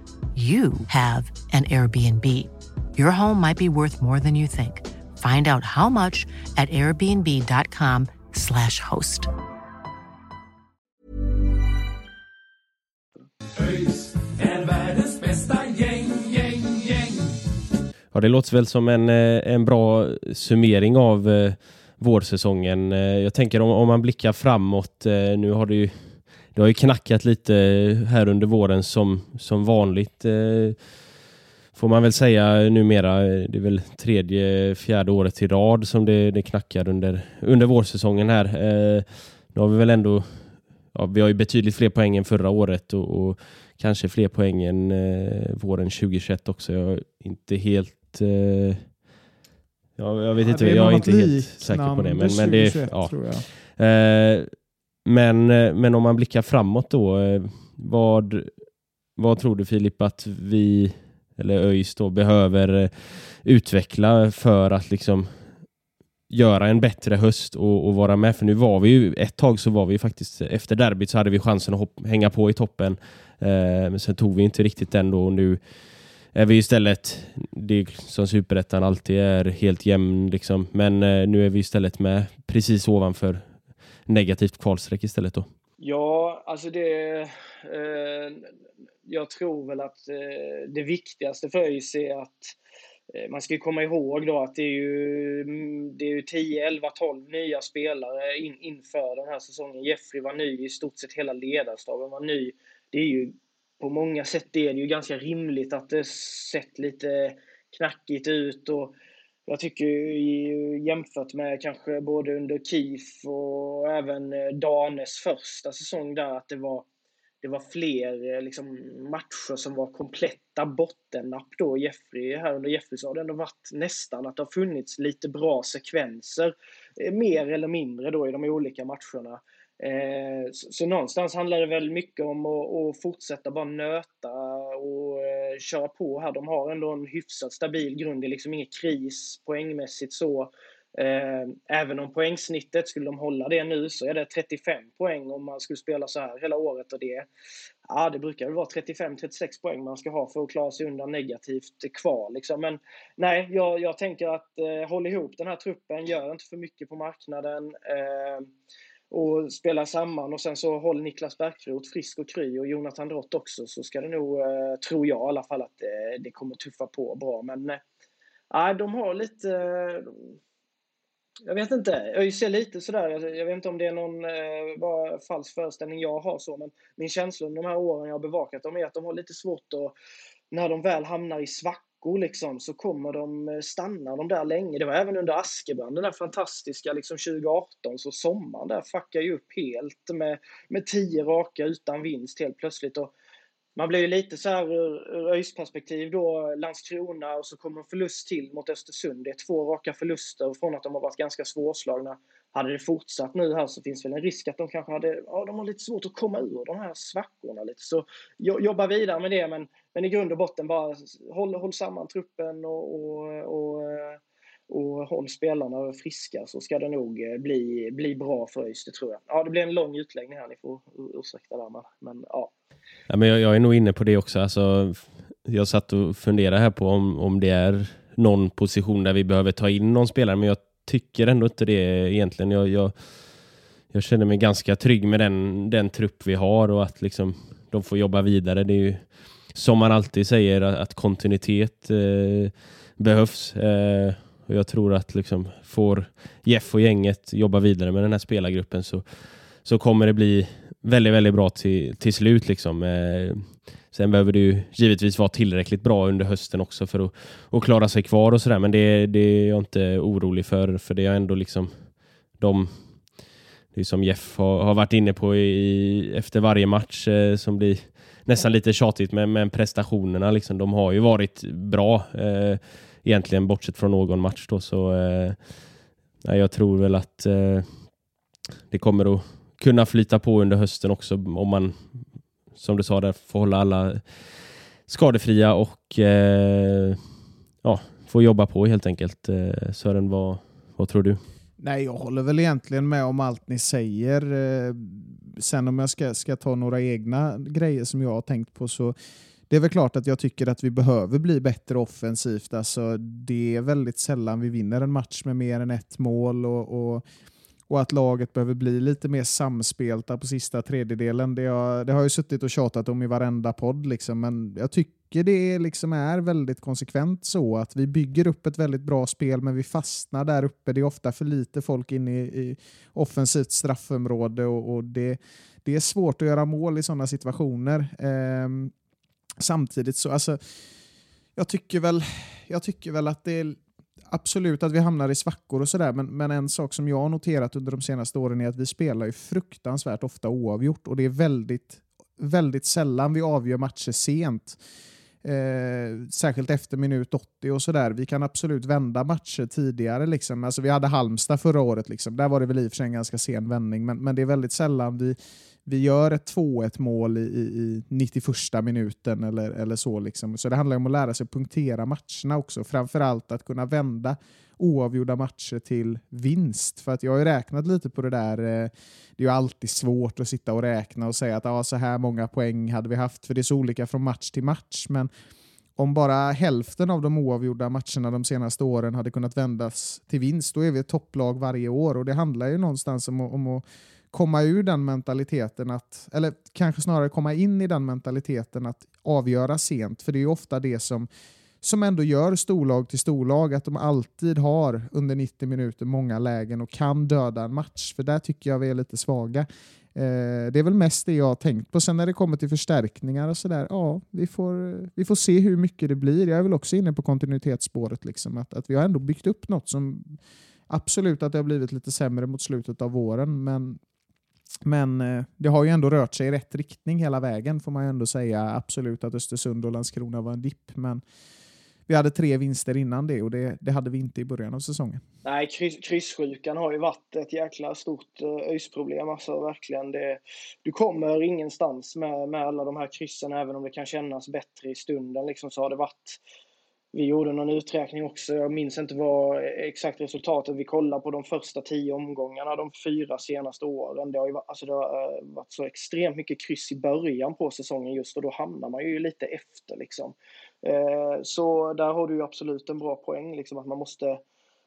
you have an Airbnb. Your home might be worth more than you think. Find out how much at airbnb.com slash host. Ja, det låter väl som en, eh, en bra summering av eh, vårsäsongen. Eh, jag tänker om, om man blickar framåt, nu har det ju det har ju knackat lite här under våren som, som vanligt. Eh, får man väl säga numera. Det är väl tredje, fjärde året i rad som det, det knackar under, under vårsäsongen här. Eh, nu har vi väl ändå, ja, vi har ju betydligt fler poäng än förra året och, och kanske fler poäng än eh, våren 2021 också. Jag är inte helt... Eh, jag, jag vet inte, jag är inte helt säker på det. Men, men, det, 2021, ja. tror jag. Eh, men, eh, men om man blickar framåt då, eh, vad, vad tror du Filip att vi, eller ÖIS då, behöver eh, utveckla för att liksom göra en bättre höst och, och vara med? För nu var vi ju, ett tag så var vi faktiskt, efter derbyt så hade vi chansen att hopp, hänga på i toppen. Eh, men sen tog vi inte riktigt den då och nu är vi istället, det är liksom som superettan alltid är helt jämn liksom. Men eh, nu är vi istället med precis ovanför negativt kvalstreck istället då. Ja, alltså det... Eh, jag tror väl att eh, det viktigaste för ÖIS är att eh, man ska ju komma ihåg då att det är ju, mm, det är ju 10, 11, 12 nya spelare in, inför den här säsongen. Jeffrey var ny, i stort sett hela ledarstaben var ny. Det är ju på många sätt det är det ju ganska rimligt att det sett lite knackigt ut och jag tycker jämfört med kanske både under KIF och även eh, Danes första säsong där att det var, det var fler eh, liksom, matcher som var kompletta bottennapp då. Jeffrey, här under Jeffrey så har det ändå varit nästan att det har funnits lite bra sekvenser. Eh, mer eller mindre då i de olika matcherna. Så, någonstans handlar det väl mycket om att, att fortsätta bara nöta och eh, köra på här. De har ändå en hyfsat stabil grund. Det är liksom ingen kris poängmässigt så. Eh, även om poängsnittet, skulle de hålla det nu, så är det 35 poäng om man skulle spela så här hela året. Och det, ja, det brukar väl vara 35-36 poäng man ska ha för att klara sig undan negativt kval. Liksom. Men nej, jag, jag tänker att eh, håll ihop den här truppen, gör inte för mycket på marknaden. Eh, och spela samman och sen så håll Niklas Bärkroth frisk och kry och Jonathan Drott också så ska det nog, eh, tror jag i alla fall, att eh, det kommer tuffa på bra. Men eh, nej, de har lite... Jag vet inte. Jag ser lite sådär. Jag, vet inte om det är någon bara falsk föreställning jag har så, men min känsla under de här åren jag har bevakat dem är att de har lite svårt att, när de väl hamnar i svackor liksom, så kommer de eh, stanna de där länge. Det var även under Askebrand, den där fantastiska liksom 2018, så sommaren där fuckade ju upp helt med, med tio raka utan vinst helt plötsligt. Och man blir ju lite så här ur, ur ÖIS perspektiv då, Landskrona och så kommer en förlust till mot Östersund. Det är två raka förluster från att de har varit ganska svårslagna. Hade det fortsatt nu här så finns väl en risk att de kanske hade, ja de har lite svårt att komma ur de här svackorna lite. Så jobba vidare med det men, men i grund och botten bara håll, håll samman truppen och, och, och, eh, och håll spelarna friska så ska det nog eh, bli, bli bra för ÖIS, det tror jag. Ja, det blir en lång utläggning här, ni får ursäkta där men, men ja. Ja, men jag, jag är nog inne på det också. Alltså, jag satt och funderade här på om, om det är någon position där vi behöver ta in någon spelare, men jag tycker ändå inte det egentligen. Jag, jag, jag känner mig ganska trygg med den, den trupp vi har och att liksom, de får jobba vidare. Det är ju som man alltid säger att kontinuitet eh, behövs. Eh, och jag tror att liksom, får Jeff och gänget jobba vidare med den här spelargruppen så, så kommer det bli väldigt, väldigt bra till, till slut. Liksom. Eh, sen behöver det ju givetvis vara tillräckligt bra under hösten också för att, att klara sig kvar och sådär. Men det, det är jag inte orolig för, för det är ändå liksom de det är som Jeff har, har varit inne på i, efter varje match eh, som blir nästan lite tjatigt men, men prestationerna. Liksom, de har ju varit bra eh, egentligen bortsett från någon match då. Så eh, jag tror väl att eh, det kommer att kunna flyta på under hösten också om man, som du sa där, får hålla alla skadefria och eh, ja, får jobba på helt enkelt. Eh, Sören, vad, vad tror du? Nej, jag håller väl egentligen med om allt ni säger. Eh, Sen om jag ska, ska ta några egna grejer som jag har tänkt på så det är väl klart att jag tycker att vi behöver bli bättre offensivt. Alltså, det är väldigt sällan vi vinner en match med mer än ett mål och, och, och att laget behöver bli lite mer samspelta på sista tredjedelen. Det, har, det har jag ju suttit och tjatat om i varenda podd, liksom, men jag tycker det liksom är väldigt konsekvent så att vi bygger upp ett väldigt bra spel men vi fastnar där uppe. Det är ofta för lite folk inne i, i offensivt straffområde och, och det, det är svårt att göra mål i sådana situationer. Ehm, samtidigt så, alltså, jag tycker väl, jag tycker väl att det är absolut att vi hamnar i svackor och sådär, men, men en sak som jag har noterat under de senaste åren är att vi spelar ju fruktansvärt ofta oavgjort och det är väldigt väldigt sällan vi avgör matcher sent. Eh, särskilt efter minut 80 och sådär. Vi kan absolut vända matcher tidigare. Liksom. Alltså, vi hade Halmstad förra året, liksom. där var det väl i och för sig en ganska sen vändning, men, men det är väldigt sällan vi, vi gör ett 2-1 mål i, i, i 91 minuten eller, eller så. Liksom. Så det handlar om att lära sig punktera matcherna också. Framförallt att kunna vända oavgjorda matcher till vinst. För att jag har ju räknat lite på det där. Eh, det är ju alltid svårt att sitta och räkna och säga att ah, så här många poäng hade vi haft, för det är så olika från match till match. Men om bara hälften av de oavgjorda matcherna de senaste åren hade kunnat vändas till vinst, då är vi ett topplag varje år. Och det handlar ju någonstans om, om att komma ur den mentaliteten, att, eller kanske snarare komma in i den mentaliteten att avgöra sent, för det är ju ofta det som som ändå gör storlag till storlag, att de alltid har under 90 minuter många lägen och kan döda en match. För där tycker jag vi är lite svaga. Eh, det är väl mest det jag har tänkt på. Sen när det kommer till förstärkningar och sådär, ja, vi får, vi får se hur mycket det blir. Jag är väl också inne på kontinuitetsspåret, liksom, att, att vi har ändå byggt upp något som absolut att det har blivit lite sämre mot slutet av våren, men men eh, det har ju ändå rört sig i rätt riktning hela vägen får man ju ändå säga. Absolut att Östersund och Landskrona var en dipp, men vi hade tre vinster innan det och det, det hade vi inte i början av säsongen. Nej, kryss, kryssjukan har ju varit ett jäkla stort eh, öjsproblem. ÖIS-problem. Alltså verkligen. Det, du kommer ingenstans med, med alla de här kryssen, även om det kan kännas bättre i stunden. Liksom, så har det varit vi gjorde någon uträkning också, jag minns inte vad eh, exakt resultatet, vi kollade på de första tio omgångarna de fyra senaste åren. Det har, ju, alltså det har eh, varit så extremt mycket kryss i början på säsongen just och då hamnar man ju lite efter liksom. Eh, så där har du ju absolut en bra poäng, liksom att man måste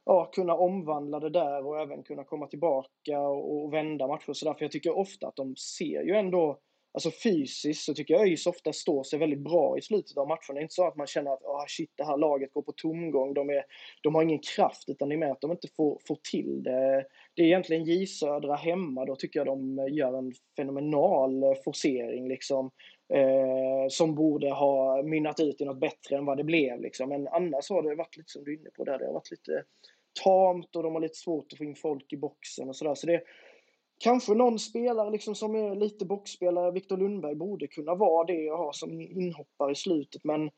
ja, kunna omvandla det där och även kunna komma tillbaka och, och vända matcher. Så därför jag tycker ofta att de ser ju ändå Alltså fysiskt så tycker jag ÖIS ofta står sig väldigt bra i slutet av matcherna. Det är inte så att man känner att oh, shit, det här laget går på tomgång. De, är, de har ingen kraft, utan det är mer att de inte får, får till det. Det är egentligen J Södra hemma, då tycker jag de gör en fenomenal forcering. Liksom eh, som borde ha mynnat ut i något bättre än vad det blev. Liksom. Men annars har det varit lite som du är inne på där, det har varit lite tamt och de har lite svårt att få in folk i boxen och sådär. Så det Kanske någon spelare liksom som är lite boxspelare, Viktor Lundberg, borde kunna vara det och ha som inhoppare i slutet. Men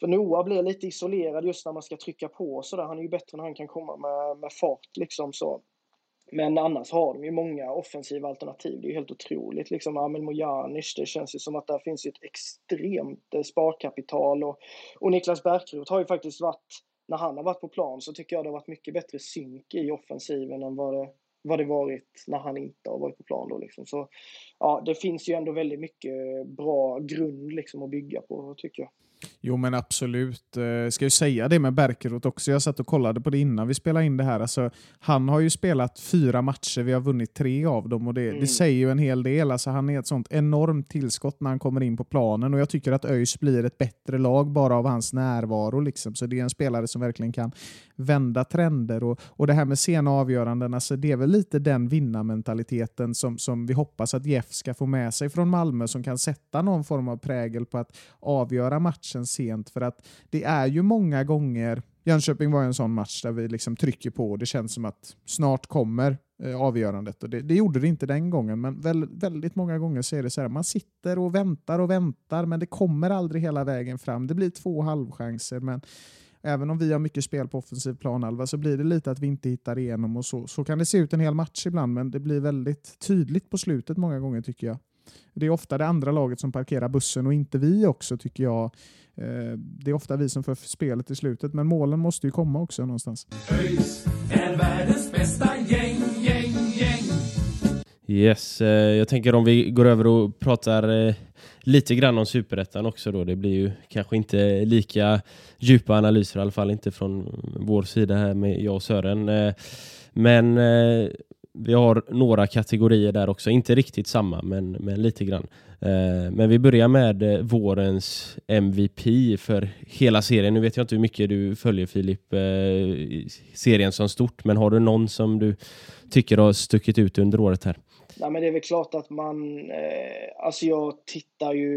för Noah blir lite isolerad just när man ska trycka på så där. Han är ju bättre när han kan komma med, med fart liksom så. Men annars har de ju många offensiva alternativ. Det är ju helt otroligt. Liksom Amel Mojanic, det känns ju som att där finns ett extremt eh, sparkapital. Och, och Niklas Bärkroth har ju faktiskt varit, när han har varit på plan så tycker jag det har varit mycket bättre synk i offensiven än vad det, vad det varit när han inte har varit på plan. Då, liksom. Så ja, det finns ju ändå väldigt mycket bra grund liksom, att bygga på, tycker jag. Jo men absolut. Eh, ska ju säga det med Berkerot också. Jag satt och kollade på det innan vi spelade in det här. Alltså, han har ju spelat fyra matcher, vi har vunnit tre av dem och det, mm. det säger ju en hel del. Alltså, han är ett sånt enormt tillskott när han kommer in på planen och jag tycker att ÖIS blir ett bättre lag bara av hans närvaro. Liksom. Så det är en spelare som verkligen kan vända trender och, och det här med sena avgöranden, alltså, det är väl lite den vinnarmentaliteten som, som vi hoppas att Jeff ska få med sig från Malmö som kan sätta någon form av prägel på att avgöra matchen sent. För att det är ju många gånger, Jönköping var en sån match där vi liksom trycker på och det känns som att snart kommer eh, avgörandet. Och det, det, gjorde det inte den gången, men väl, väldigt många gånger så är det så här, man sitter och väntar och väntar, men det kommer aldrig hela vägen fram. Det blir två halvchanser, men även om vi har mycket spel på offensiv planhalva så blir det lite att vi inte hittar igenom och så. Så kan det se ut en hel match ibland, men det blir väldigt tydligt på slutet många gånger tycker jag. Det är ofta det andra laget som parkerar bussen och inte vi också tycker jag. Eh, det är ofta vi som för spelet i slutet, men målen måste ju komma också någonstans. ÖIS är världens bästa gäng, gäng, gäng. Yes, eh, jag tänker om vi går över och pratar eh, lite grann om superettan också då. Det blir ju kanske inte lika djupa analyser, i alla fall inte från vår sida här med jag och Sören. Men vi har några kategorier där också, inte riktigt samma men, men lite grann. Eh, men vi börjar med eh, vårens MVP för hela serien. Nu vet jag inte hur mycket du följer Filip, eh, serien som stort, men har du någon som du tycker har stuckit ut under året här? Nej, men det är väl klart att man, eh, alltså jag tittar ju,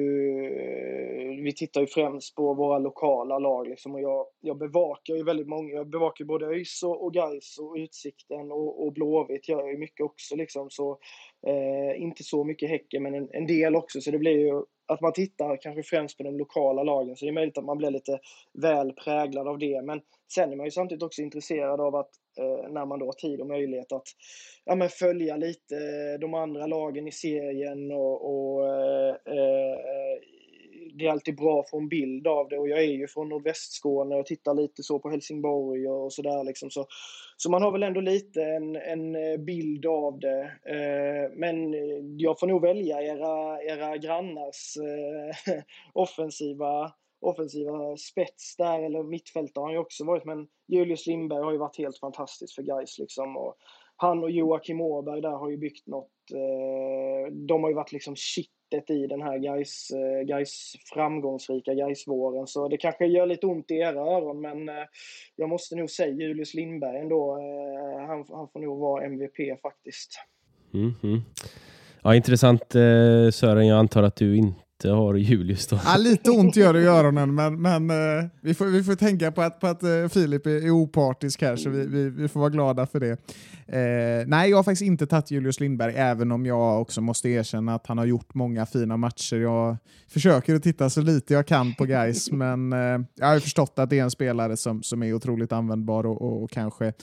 vi tittar ju främst på våra lokala lag liksom och jag, jag bevakar ju väldigt många, jag bevakar både ÖIS och, och Gais och Utsikten och, och Blåvitt gör jag ju mycket också liksom så eh, inte så mycket Häcken men en, en del också så det blir ju att man tittar kanske främst på de lokala lagen, så det är möjligt att man blir lite väl präglad av det. Men sen är man ju samtidigt också intresserad av att Eh, när man då har tid och möjlighet att ja, men följa lite eh, de andra lagen i serien och, och eh, eh, det är alltid bra att få en bild av det och jag är ju från nordvästskåne och tittar lite så på Helsingborg och sådär liksom. Så, så man har väl ändå lite en, en bild av det. Eh, men jag får nog välja era, era grannars eh, offensiva offensiva spets där, eller mittfältare har han ju också varit, men Julius Lindberg har ju varit helt fantastisk för Gais, liksom. Och han och Joakim Åberg där har ju byggt något, eh, de har ju varit liksom kittet i den här Gais, eh, Gais framgångsrika Gais-våren. Så det kanske gör lite ont i era öron, men eh, jag måste nog säga Julius Lindberg ändå. Eh, han, han får nog vara MVP faktiskt. Mm -hmm. Ja, intressant eh, Sören. Jag antar att du inte lite har Julius då. Ja, lite ont gör det i öronen, men, men eh, vi, får, vi får tänka på att, på att eh, Filip är, är opartisk här, så vi, vi, vi får vara glada för det. Eh, nej, jag har faktiskt inte tagit Julius Lindberg, även om jag också måste erkänna att han har gjort många fina matcher. Jag försöker att titta så lite jag kan på guys, men eh, jag har förstått att det är en spelare som, som är otroligt användbar och, och, och kanske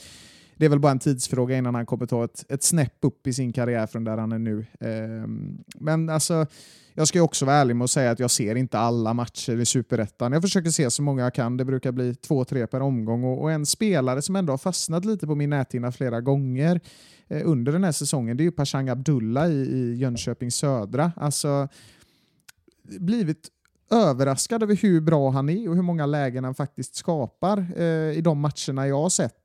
det är väl bara en tidsfråga innan han kommer ta ett, ett snäpp upp i sin karriär från där han är nu. Ehm, men alltså, jag ska också vara ärlig med att säga att jag ser inte alla matcher i Superettan. Jag försöker se så många jag kan. Det brukar bli två, tre per omgång. Och, och en spelare som ändå har fastnat lite på min näthinna flera gånger eh, under den här säsongen, det är ju Pashang Abdullah i, i Jönköping Södra. Alltså, blivit överraskad över hur bra han är och hur många lägen han faktiskt skapar eh, i de matcherna jag har sett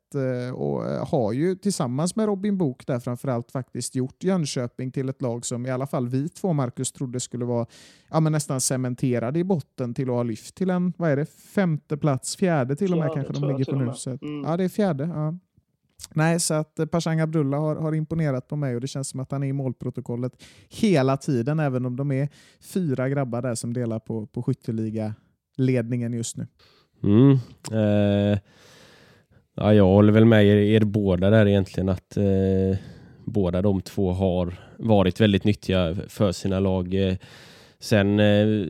och eh, har ju tillsammans med Robin Book där framförallt faktiskt gjort Jönköping till ett lag som i alla fall vi två, Marcus, trodde skulle vara ja, men nästan cementerade i botten till att ha lyft till en, vad är det, femte plats, fjärde till och med kanske de ligger på nu. Så, mm. Ja, det är fjärde. Ja. Nej, så att eh, Pashang Abdullah har, har, imponerat på mig och det känns som att han är i målprotokollet hela tiden, även om de är fyra grabbar där som delar på, på skytteliga-ledningen just nu. Mm. Eh Ja, jag håller väl med er, er båda där egentligen att eh, båda de två har varit väldigt nyttiga för sina lag. Eh, sen eh,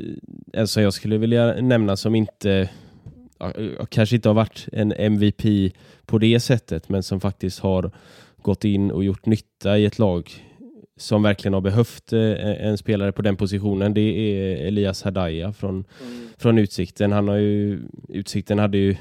en som jag skulle vilja nämna som inte kanske inte har varit en MVP på det sättet men som faktiskt har gått in och gjort nytta i ett lag som verkligen har behövt eh, en spelare på den positionen det är Elias Hadaya från, mm. från Utsikten. Han har ju, Utsikten hade ju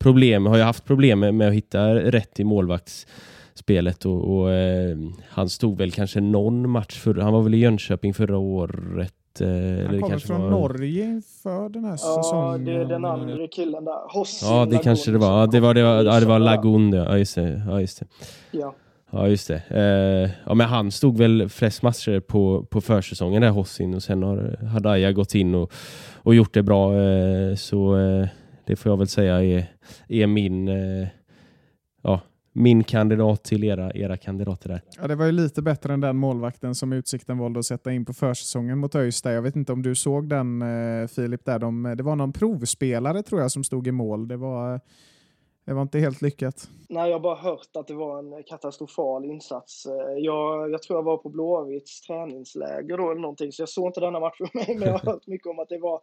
problem, har ju haft problem med, att hitta rätt i målvaktsspelet och, och eh, han stod väl kanske någon match för, han var väl i Jönköping förra året eh, han kommer från var... Norge inför den här ja, säsongen. Ja, det är den andra killen där. Hossi ja, det Lagun, kanske det var. Ja, det var, det var, ja, det var Lagun, ja. just det. Ja, just det. Ja. Ja, just det. Eh, ja, men han stod väl flest matcher på, på försäsongen där, Hossin, och sen har Hadaya gått in och, och gjort det bra. Eh, så eh, det får jag väl säga är, är min, eh, ja, min kandidat till era, era kandidater där. Ja, det var ju lite bättre än den målvakten som Utsikten valde att sätta in på försäsongen mot ÖIS. Jag vet inte om du såg den eh, Filip, där de, det var någon provspelare tror jag som stod i mål. Det var det var inte helt lyckat. Nej, jag har bara hört att det var en katastrofal insats. Eh, jag, jag tror jag var på Blåvitts träningsläger då eller någonting, så jag såg inte denna matchen, men jag har hört mycket om att det var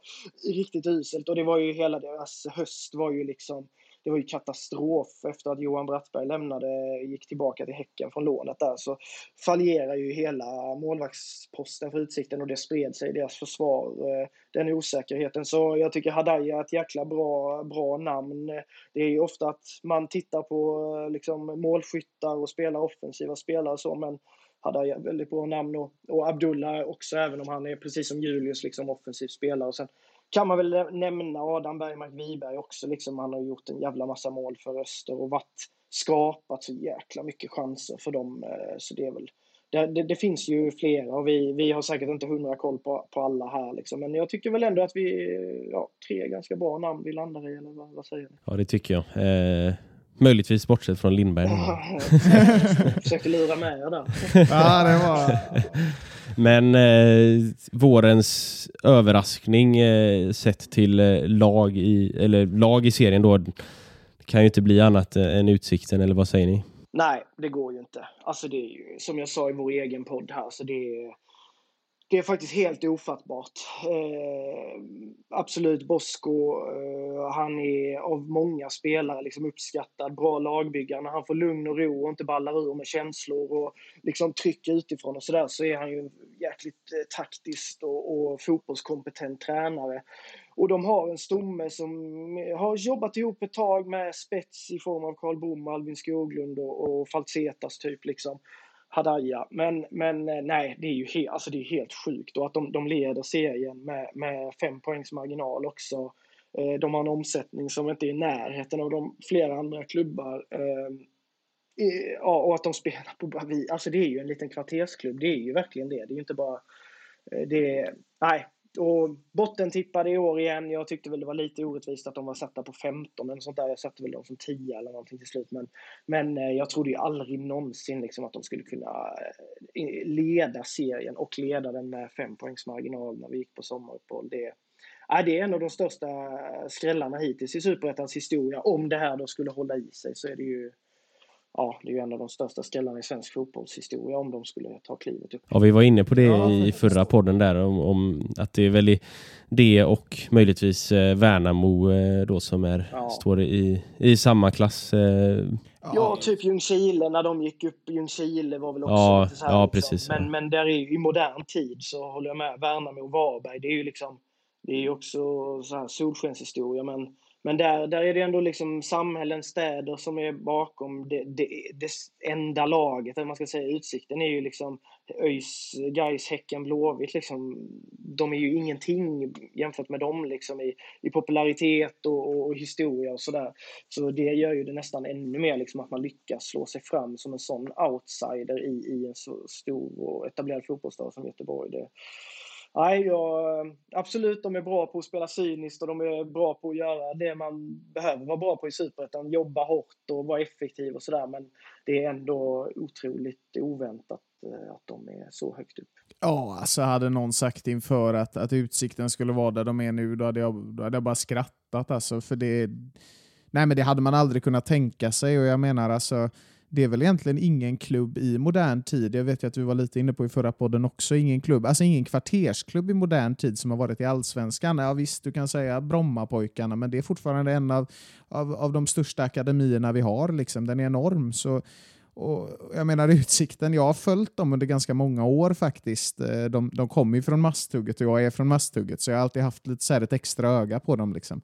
riktigt uselt och det var ju hela deras höst var ju liksom det var ju katastrof efter att Johan Brattberg lämnade, gick tillbaka till Häcken från lånet där, så fallerar ju hela målvaktsposten för Utsikten och det spred sig i deras försvar, eh, den osäkerheten. Så jag tycker Hadaya är ett jäkla bra, bra namn. Det är ju ofta att man tittar på eh, liksom, målskyttar och spelar offensiva spelare så, men Hadaya är väldigt bra namn och, och Abdullah också, även om han är precis som Julius liksom offensiv spelare. Och sen kan man väl nämna Adam Bergmark Wiberg också. Liksom, han har gjort en jävla massa mål för Öster och varit, skapat så jäkla mycket chanser för dem. Eh, så det är väl det, det, det, finns ju flera och vi, vi har säkert inte hundra koll på, på alla här. Liksom. Men jag tycker väl ändå att vi, ja, tre ganska bra namn vi landar i, eller vad, vad säger ni? Ja, det tycker jag. Eh, Möjligtvis bortsett från Lindberg. Försökte lura med er där. Ja, det var... Men eh, vårens överraskning eh, sett till eh, lag, i, eller lag i serien då kan ju inte bli annat än Utsikten, eller vad säger ni? Nej, det går ju inte. Alltså det är ju, som jag sa i vår egen podd här, så det är, det är faktiskt helt ofattbart. Eh, absolut, Bosko, eh, han är av många spelare liksom uppskattad, bra lagbyggare. När han får lugn och ro och inte ballar ur med känslor och liksom tryck utifrån och sådär så är han ju en jäkligt eh, taktiskt och, och fotbollskompetent tränare. Och de har en stomme som har jobbat ihop ett tag med spets i form av Karl Bom, Alvin Skoglund och, och Falsetas typ liksom. Hadaya. Men, men eh, nej, det är ju helt, alltså det är helt sjukt. Och att de, de leder serien med, med fem poängs marginal också. Eh, de har en omsättning som inte är i närheten av de flera andra klubbar. Eh, ja, och att de spelar på Bavi. Alltså det är ju en liten kvartersklubb. Det är ju verkligen det. Det är ju inte bara... Eh, det, är, nej, och bottentippade i år igen. Jag tyckte väl det var lite orättvist att de var satta på 15 eller sånt där. Jag satte väl dem som 10 eller någonting till slut. Men, men eh, jag trodde ju aldrig någonsin liksom att de skulle kunna eh, leda serien och leda den med fem poängs marginal när vi gick på sommaruppehåll. Det, äh, det är en av de största eh, skrällarna hittills i Superettans historia. Om det här då skulle hålla i sig så är det ju ja, det är ju en av de största skrällarna i svensk fotbollshistoria om de skulle ta klivet upp. Ja, vi var inne på det ja, i förra podden där om, om, att det är väl det och möjligtvis eh, Värnamo eh, då som är, ja. står i, i samma klass. Eh. Ja, typ Ljungskile när de gick upp. Ljungskile var väl också ja, så här, ja, liksom. precis. Men, men där är, i modern tid så håller jag med. Värnamo och Varberg, det är ju liksom det är ju också så här solskenshistoria men men där, där är det ändå liksom samhällen, städer som är bakom det, det, det enda laget, eller man ska säga. Utsikten är ju liksom ÖIS, Gais, Häcken, Blåvitt. Liksom, de är ju ingenting jämfört med dem liksom, i, i popularitet och, och, och historia och sådär. Så det gör ju det nästan ännu mer liksom, att man lyckas slå sig fram som en sån outsider i, i en så stor och etablerad fotbollsstad som Göteborg. Det, Nej, jag, absolut, de är bra på att spela cyniskt och de är bra på att göra det man behöver vara bra på i Superettan. Jobba hårt och vara effektiv och sådär. Men det är ändå otroligt oväntat eh, att de är så högt upp. Ja, alltså hade någon sagt inför att, att Utsikten skulle vara där de är nu, då hade jag, då hade jag bara skrattat. Alltså, för det, nej, men det hade man aldrig kunnat tänka sig och jag menar alltså det är väl egentligen ingen klubb i modern tid, jag vet ju att vi var lite inne på i förra podden också, ingen klubb, alltså ingen kvartersklubb i modern tid som har varit i allsvenskan. Ja visst, du kan säga Brommapojkarna, men det är fortfarande en av, av, av de största akademierna vi har. Liksom. Den är enorm. Så, och jag menar Utsikten, jag har följt dem under ganska många år faktiskt. Eh, de, de kommer ju från Masthugget och jag är från Masthugget, så jag har alltid haft lite så ett extra öga på dem. Liksom.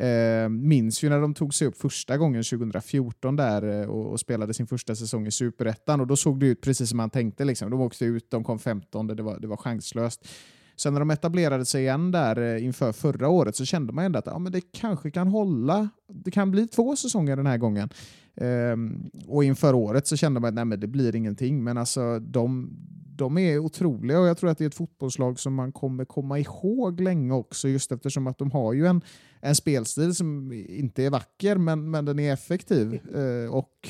Eh, minns ju när de tog sig upp första gången 2014 där eh, och, och, spelade sin första säsong i Superettan och då såg det ut precis som man tänkte. Liksom. De åkte ut, de kom 15, det var, det var chanslöst. Sen när de etablerade sig igen där eh, inför förra året så kände man ändå att ja, men det kanske kan hålla. Det kan bli två säsonger den här gången. Ehm, och inför året så kände man att nej, men det blir ingenting. Men alltså de, de är otroliga och jag tror att det är ett fotbollslag som man kommer komma ihåg länge också just eftersom att de har ju en, en spelstil som inte är vacker men, men den är effektiv. Uh, och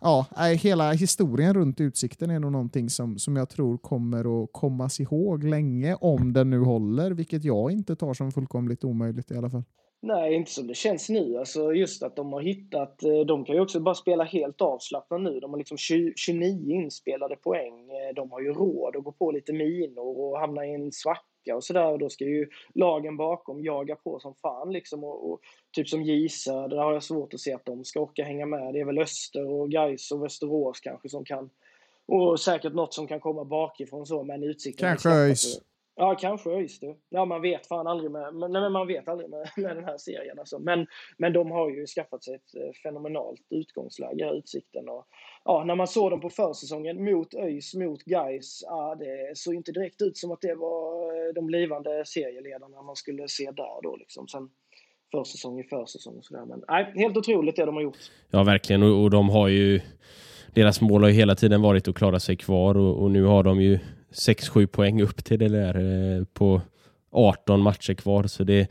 ja, hela historien runt Utsikten är nog någonting som, som jag tror kommer att kommas ihåg länge om den nu håller, vilket jag inte tar som fullkomligt omöjligt i alla fall. Nej, inte som det känns nu. Alltså just att de har hittat... Eh, de kan ju också bara spela helt avslappnat nu. De har liksom 29 inspelade poäng. Eh, de har ju råd att gå på lite minor och hamna i en svacka och sådär. Och då ska ju lagen bakom jaga på som fan liksom. Och, och typ som Gisa, där har jag svårt att se att de ska orka hänga med. Det är väl Öster och Gais och Västerås kanske som kan... Och säkert något som kan komma bakifrån så, men utsikten... Kanske ÖIS. Ja, kanske ÖIS. Ja, man vet fan aldrig med, men, nej, man vet aldrig med, med den här serien. Alltså. Men, men de har ju skaffat sig ett eh, fenomenalt utgångsläge, Utsikten. Och, ja, när man såg dem på försäsongen mot ÖIS, mot Gais, ja, det såg inte direkt ut som att det var eh, de blivande serieledarna man skulle se där då. Liksom. Sen, försäsong i försäsong och sådär. Men nej, helt otroligt det de har gjort. Ja, verkligen. Och, och de har ju... Deras mål har ju hela tiden varit att klara sig kvar och, och nu har de ju 6-7 poäng upp till det där på 18 matcher kvar. Så det,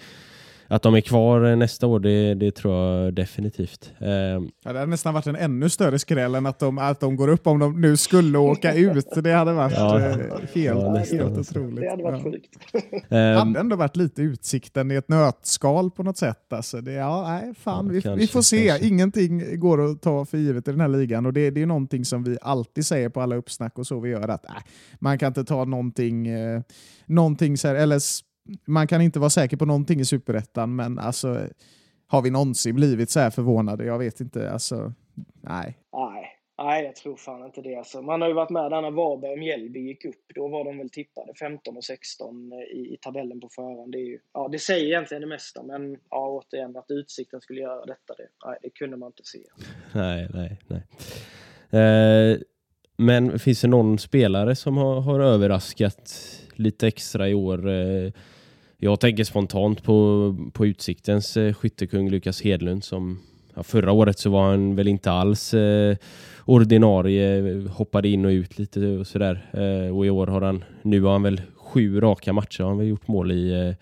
att de är kvar nästa år, det, det tror jag definitivt. Eh, Ja, det hade nästan varit en ännu större skräll än att de, att de går upp om de nu skulle åka ut. Det hade varit Ja. eh, helt, Ja, nästan, helt otroligt. Det hade varit Ja. sjukt. eh, hade ändå varit lite utsikten i ett nötskal på något sätt. Alltså det, ja, nej, fan, Ja, vi, kanske, vi får se. kanske. Ingenting går att ta för givet i den här ligan och det, det är någonting som vi alltid säger på alla uppsnack och så vi gör att nej, man kan inte ta någonting, eh, någonting så här, eller man kan inte vara säker på någonting i superettan men alltså har vi någonsin blivit så här förvånade? Jag vet inte. Alltså, nej. Nej, nej, jag tror fan inte det. Alltså, man har ju varit med där när Varberg och Mjällby gick upp. Då var de väl tippade 15 och 16 i, i tabellen på förhand. Det, är ju, ja, det säger egentligen det mesta, men ja, återigen att Utsikten skulle göra detta, det, nej, det kunde man inte se. Nej, nej, nej. Eh, men finns det någon spelare som har, har överraskat lite extra i år? Eh, jag tänker spontant på, på Utsiktens eh, skyttekung Lukas Hedlund som ja, förra året så var han väl inte alls eh, ordinarie, hoppade in och ut lite och sådär. Eh, och i år har han, nu har han väl sju raka matcher har han väl gjort mål i. Eh,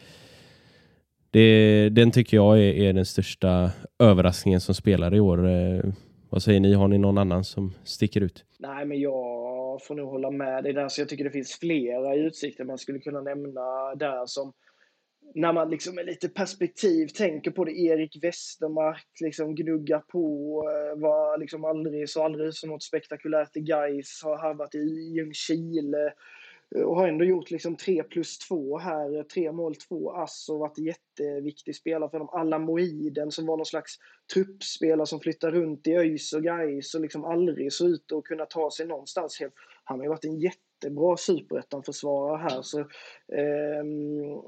det, den tycker jag är, är den största överraskningen som spelar i år. Eh, vad säger ni? Har ni någon annan som sticker ut? Nej, men jag får nog hålla med dig där. Så jag tycker det finns flera i Utsikten man skulle kunna nämna där som när man liksom med lite perspektiv tänker på det, Erik Westermark liksom gnuggar på, eh, var liksom aldrig så aldrig så något spektakulärt i Gais har harvat i Ljungskile eh, och har ändå gjort liksom 3 plus 2 här, eh, tre mål, två ass och varit jätteviktig spelare för dem. Alla Moiden som var någon slags truppspelare som flyttar runt i ÖIS och Gais och liksom aldrig så ut och kunna ta sig någonstans. Han har ju varit en jätte jättebra superettan-försvarare här så eh,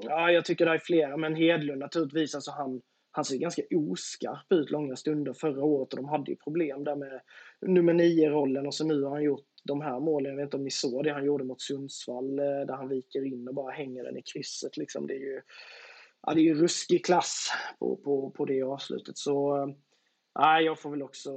ja, jag tycker det är flera, men Hedlund naturligtvis, alltså han, han ser ganska oskarp ut långa stunder förra året och de hade ju problem där med nummer nio-rollen och så nu har han gjort de här målen. Jag vet inte om ni såg det han gjorde mot Sundsvall eh, där han viker in och bara hänger den i krysset. Liksom. Det är ju, ja, det är ju ruskig klass på, på, på det avslutet. Så ehm, nej, jag får väl också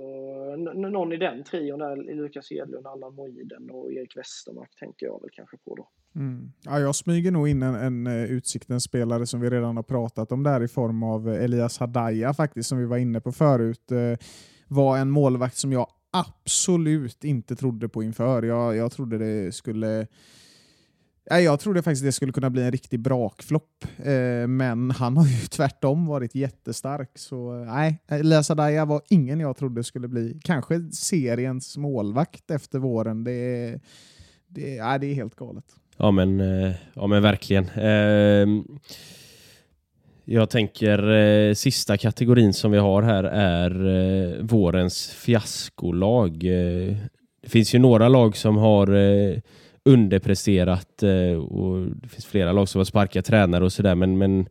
någon i den trion där, Lukas Hedlund, Allan Moiden och Erik Westermark tänker jag väl kanske på då. Mm. Ja, jag smyger nog in en, en eh, Utsiktens spelare som vi redan har pratat om där i form av eh, Elias Hadaya faktiskt, som vi var inne på förut. Eh, var en målvakt som jag absolut inte trodde på inför. Jag, jag trodde det skulle Nej, jag trodde faktiskt det skulle kunna bli en riktig brakflopp, eh, men han har ju tvärtom varit jättestark. Så eh, nej, eh, Elias Hadaya var ingen jag trodde skulle bli kanske seriens målvakt efter våren. Det är, det, nej, det är helt galet. Ja men, eh, ja, men verkligen. Eh, jag tänker eh, sista kategorin som vi har här är vårens fiaskolag. Det finns ju några lag som har underpresterat eh, och det finns flera lag som har sparkat tränare och sådär men, men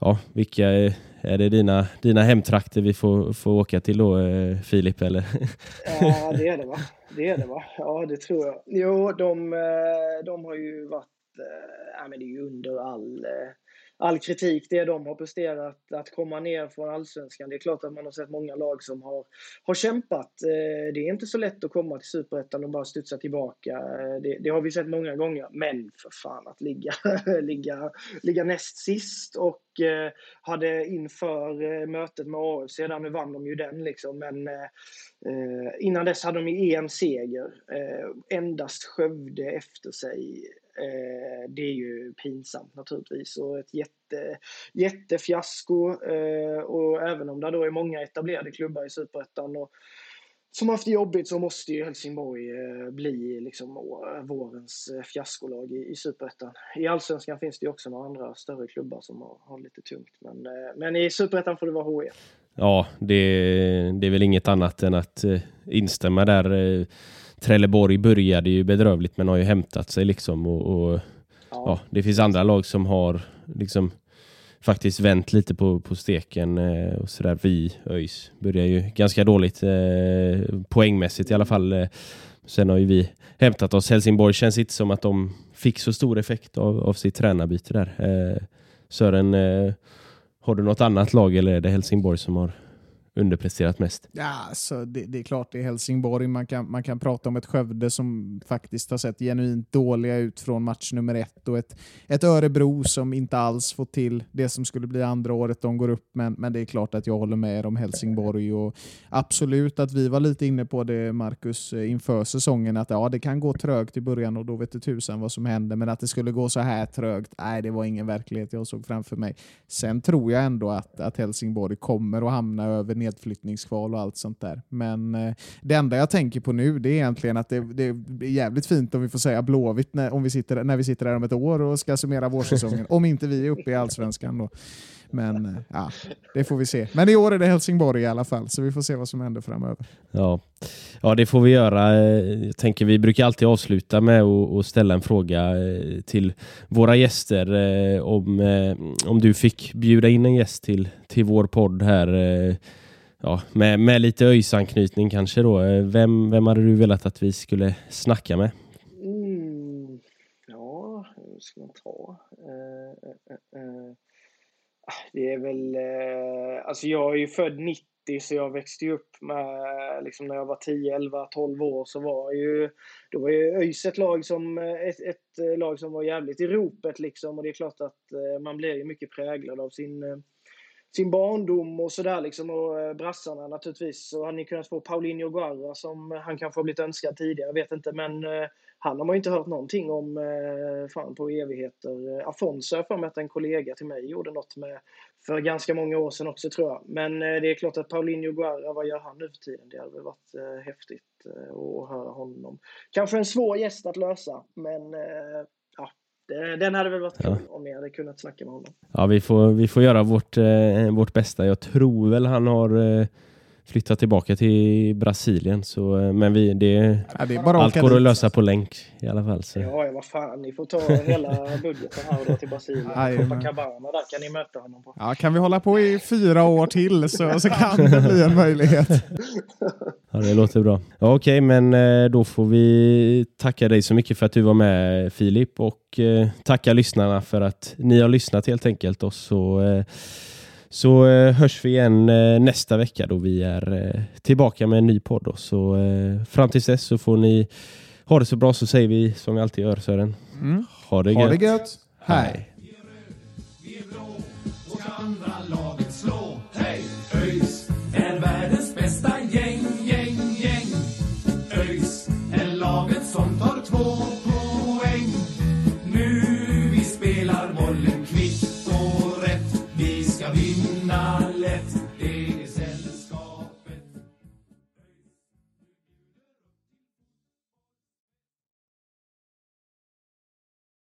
ja, vilka är, det dina, dina hemtrakter vi får, får åka till då eh, Filip eller? Ja, det är det va? Det är det va? Ja, det tror jag. Jo, de, eh, de har ju varit, äh, ja men det är ju under all, all kritik det de har presterat att komma ner från allsvenskan. Det är klart att man har sett många lag som har, har kämpat. Eh, det är inte så lätt att komma till superettan och bara studsa tillbaka. Eh, det, det har vi sett många gånger. Men för fan att ligga, ligga, ligga näst sist och eh, hade inför mötet med AFC, där nu vann de ju den liksom, men innan dess hade de ju en seger. Endast Skövde efter sig. Eh, det är ju pinsamt naturligtvis och ett jätte, jättefiasko. Eh, och även om det då är många etablerade klubbar i Superettan och som haft det jobbigt så måste ju Helsingborg eh, bli liksom vårens eh, fiaskolag i, i Superettan. I Allsvenskan finns det ju också några andra större klubbar som har, har lite tungt. Men, eh, men i Superettan får det vara HIF. Ja, det, det är väl inget annat än att eh, instämma där. Eh, Trelleborg började ju bedrövligt men har ju hämtat sig liksom och, och ja, det finns andra lag som har liksom faktiskt vänt lite på, på steken eh, och sådär. Vi, ÖIS, börjar ju ganska dåligt eh, poängmässigt i alla fall. Eh, sen har ju vi hämtat oss. Helsingborg känns inte som att de fick så stor effekt av, av sitt tränarbyte där. Eh, Sören, eh, har du något annat lag eller är det Helsingborg som har underpresterat mest? Ja, så det, det, är klart det är Helsingborg. Man kan, man kan prata om ett Skövde som faktiskt har sett genuint dåliga ut från match nummer ett och ett, ett Örebro som inte alls fått till det som skulle bli andra året de går upp. Men, men det är klart att jag håller med er om Helsingborg och absolut att vi var lite inne på det Marcus eh, inför säsongen att ja, det kan gå trögt i början och då vet du tusan vad som händer. Men att det skulle gå så här trögt, nej, det var ingen verklighet jag såg framför mig. Sen tror jag ändå att, att Helsingborg kommer att hamna över nedflyttningskval och allt sånt där. Men eh, det enda jag tänker på nu det är egentligen att det, det är jävligt fint om vi får säga Blåvitt när, om vi sitter, när vi sitter här om ett år och ska summera vårsäsongen. om inte vi är uppe i allsvenskan då. Men eh, ja, det får vi se. Men i år är det Helsingborg i alla fall, så vi får se vad som händer framöver. Ja, ja det får vi göra. Eh, jag tänker, vi brukar alltid avsluta med att ställa en fråga eh, till våra gäster. Eh, om, om du fick bjuda in en gäst till, till vår podd här, ja, med, med lite ÖIS-anknytning kanske då. Eh, vem, vem hade du velat att vi skulle snacka med? Mm, ja, hur ska man ta? Uh, uh, uh. Det är väl, eh, alltså jag är ju född 90 så jag växte ju upp med, liksom när jag var 10, 11, 12 år så var ju, då var ju ÖIS ett lag som, eh, ett, ett eh, lag som var jävligt i ropet liksom och det är klart att eh, man blir ju mycket präglad av sin eh, sin barndom och sådär liksom och eh, brassarna naturligtvis. Så hade ni kunnat få Paulinho Guerra som eh, han kanske har blivit önskad tidigare, jag vet inte. Men eh, han har man ju inte hört någonting om fan på evigheter. Afonso har för mig att en kollega till mig gjorde något med för ganska många år sedan också tror jag. Men det är klart att Paulinho Guerra, vad gör han nu för tiden? Det hade väl varit häftigt att höra honom. Kanske en svår gäst att lösa, men den hade väl varit ja. kul om ni hade kunnat snacka med honom. Ja, vi får, vi får göra vårt, eh, vårt bästa. Jag tror väl han har eh, flytta tillbaka till Brasilien. Så, eh, men vi, det, ja, det allt går dit. att lösa på länk i alla fall. Så. Ja, vad fan. Ni får ta hela budgeten här och dra till Brasilien. Copacabana, där kan ni möta honom på. Ja, kan vi hålla på i fyra år till så, så kan det bli en möjlighet. Ja, det låter bra. Ja, Okej, okay, men eh, då får vi tacka dig så mycket för att du var med Filip och eh, tacka lyssnarna för att ni har lyssnat helt enkelt. Och så så eh, hörs vi igen eh, nästa vecka då vi är eh, tillbaka med en ny podd. Då. Så fram tills dess så får ni ha det så bra så säger vi som vi alltid gör Sören. Mm. Ha det gött. Ha det gött. Hej.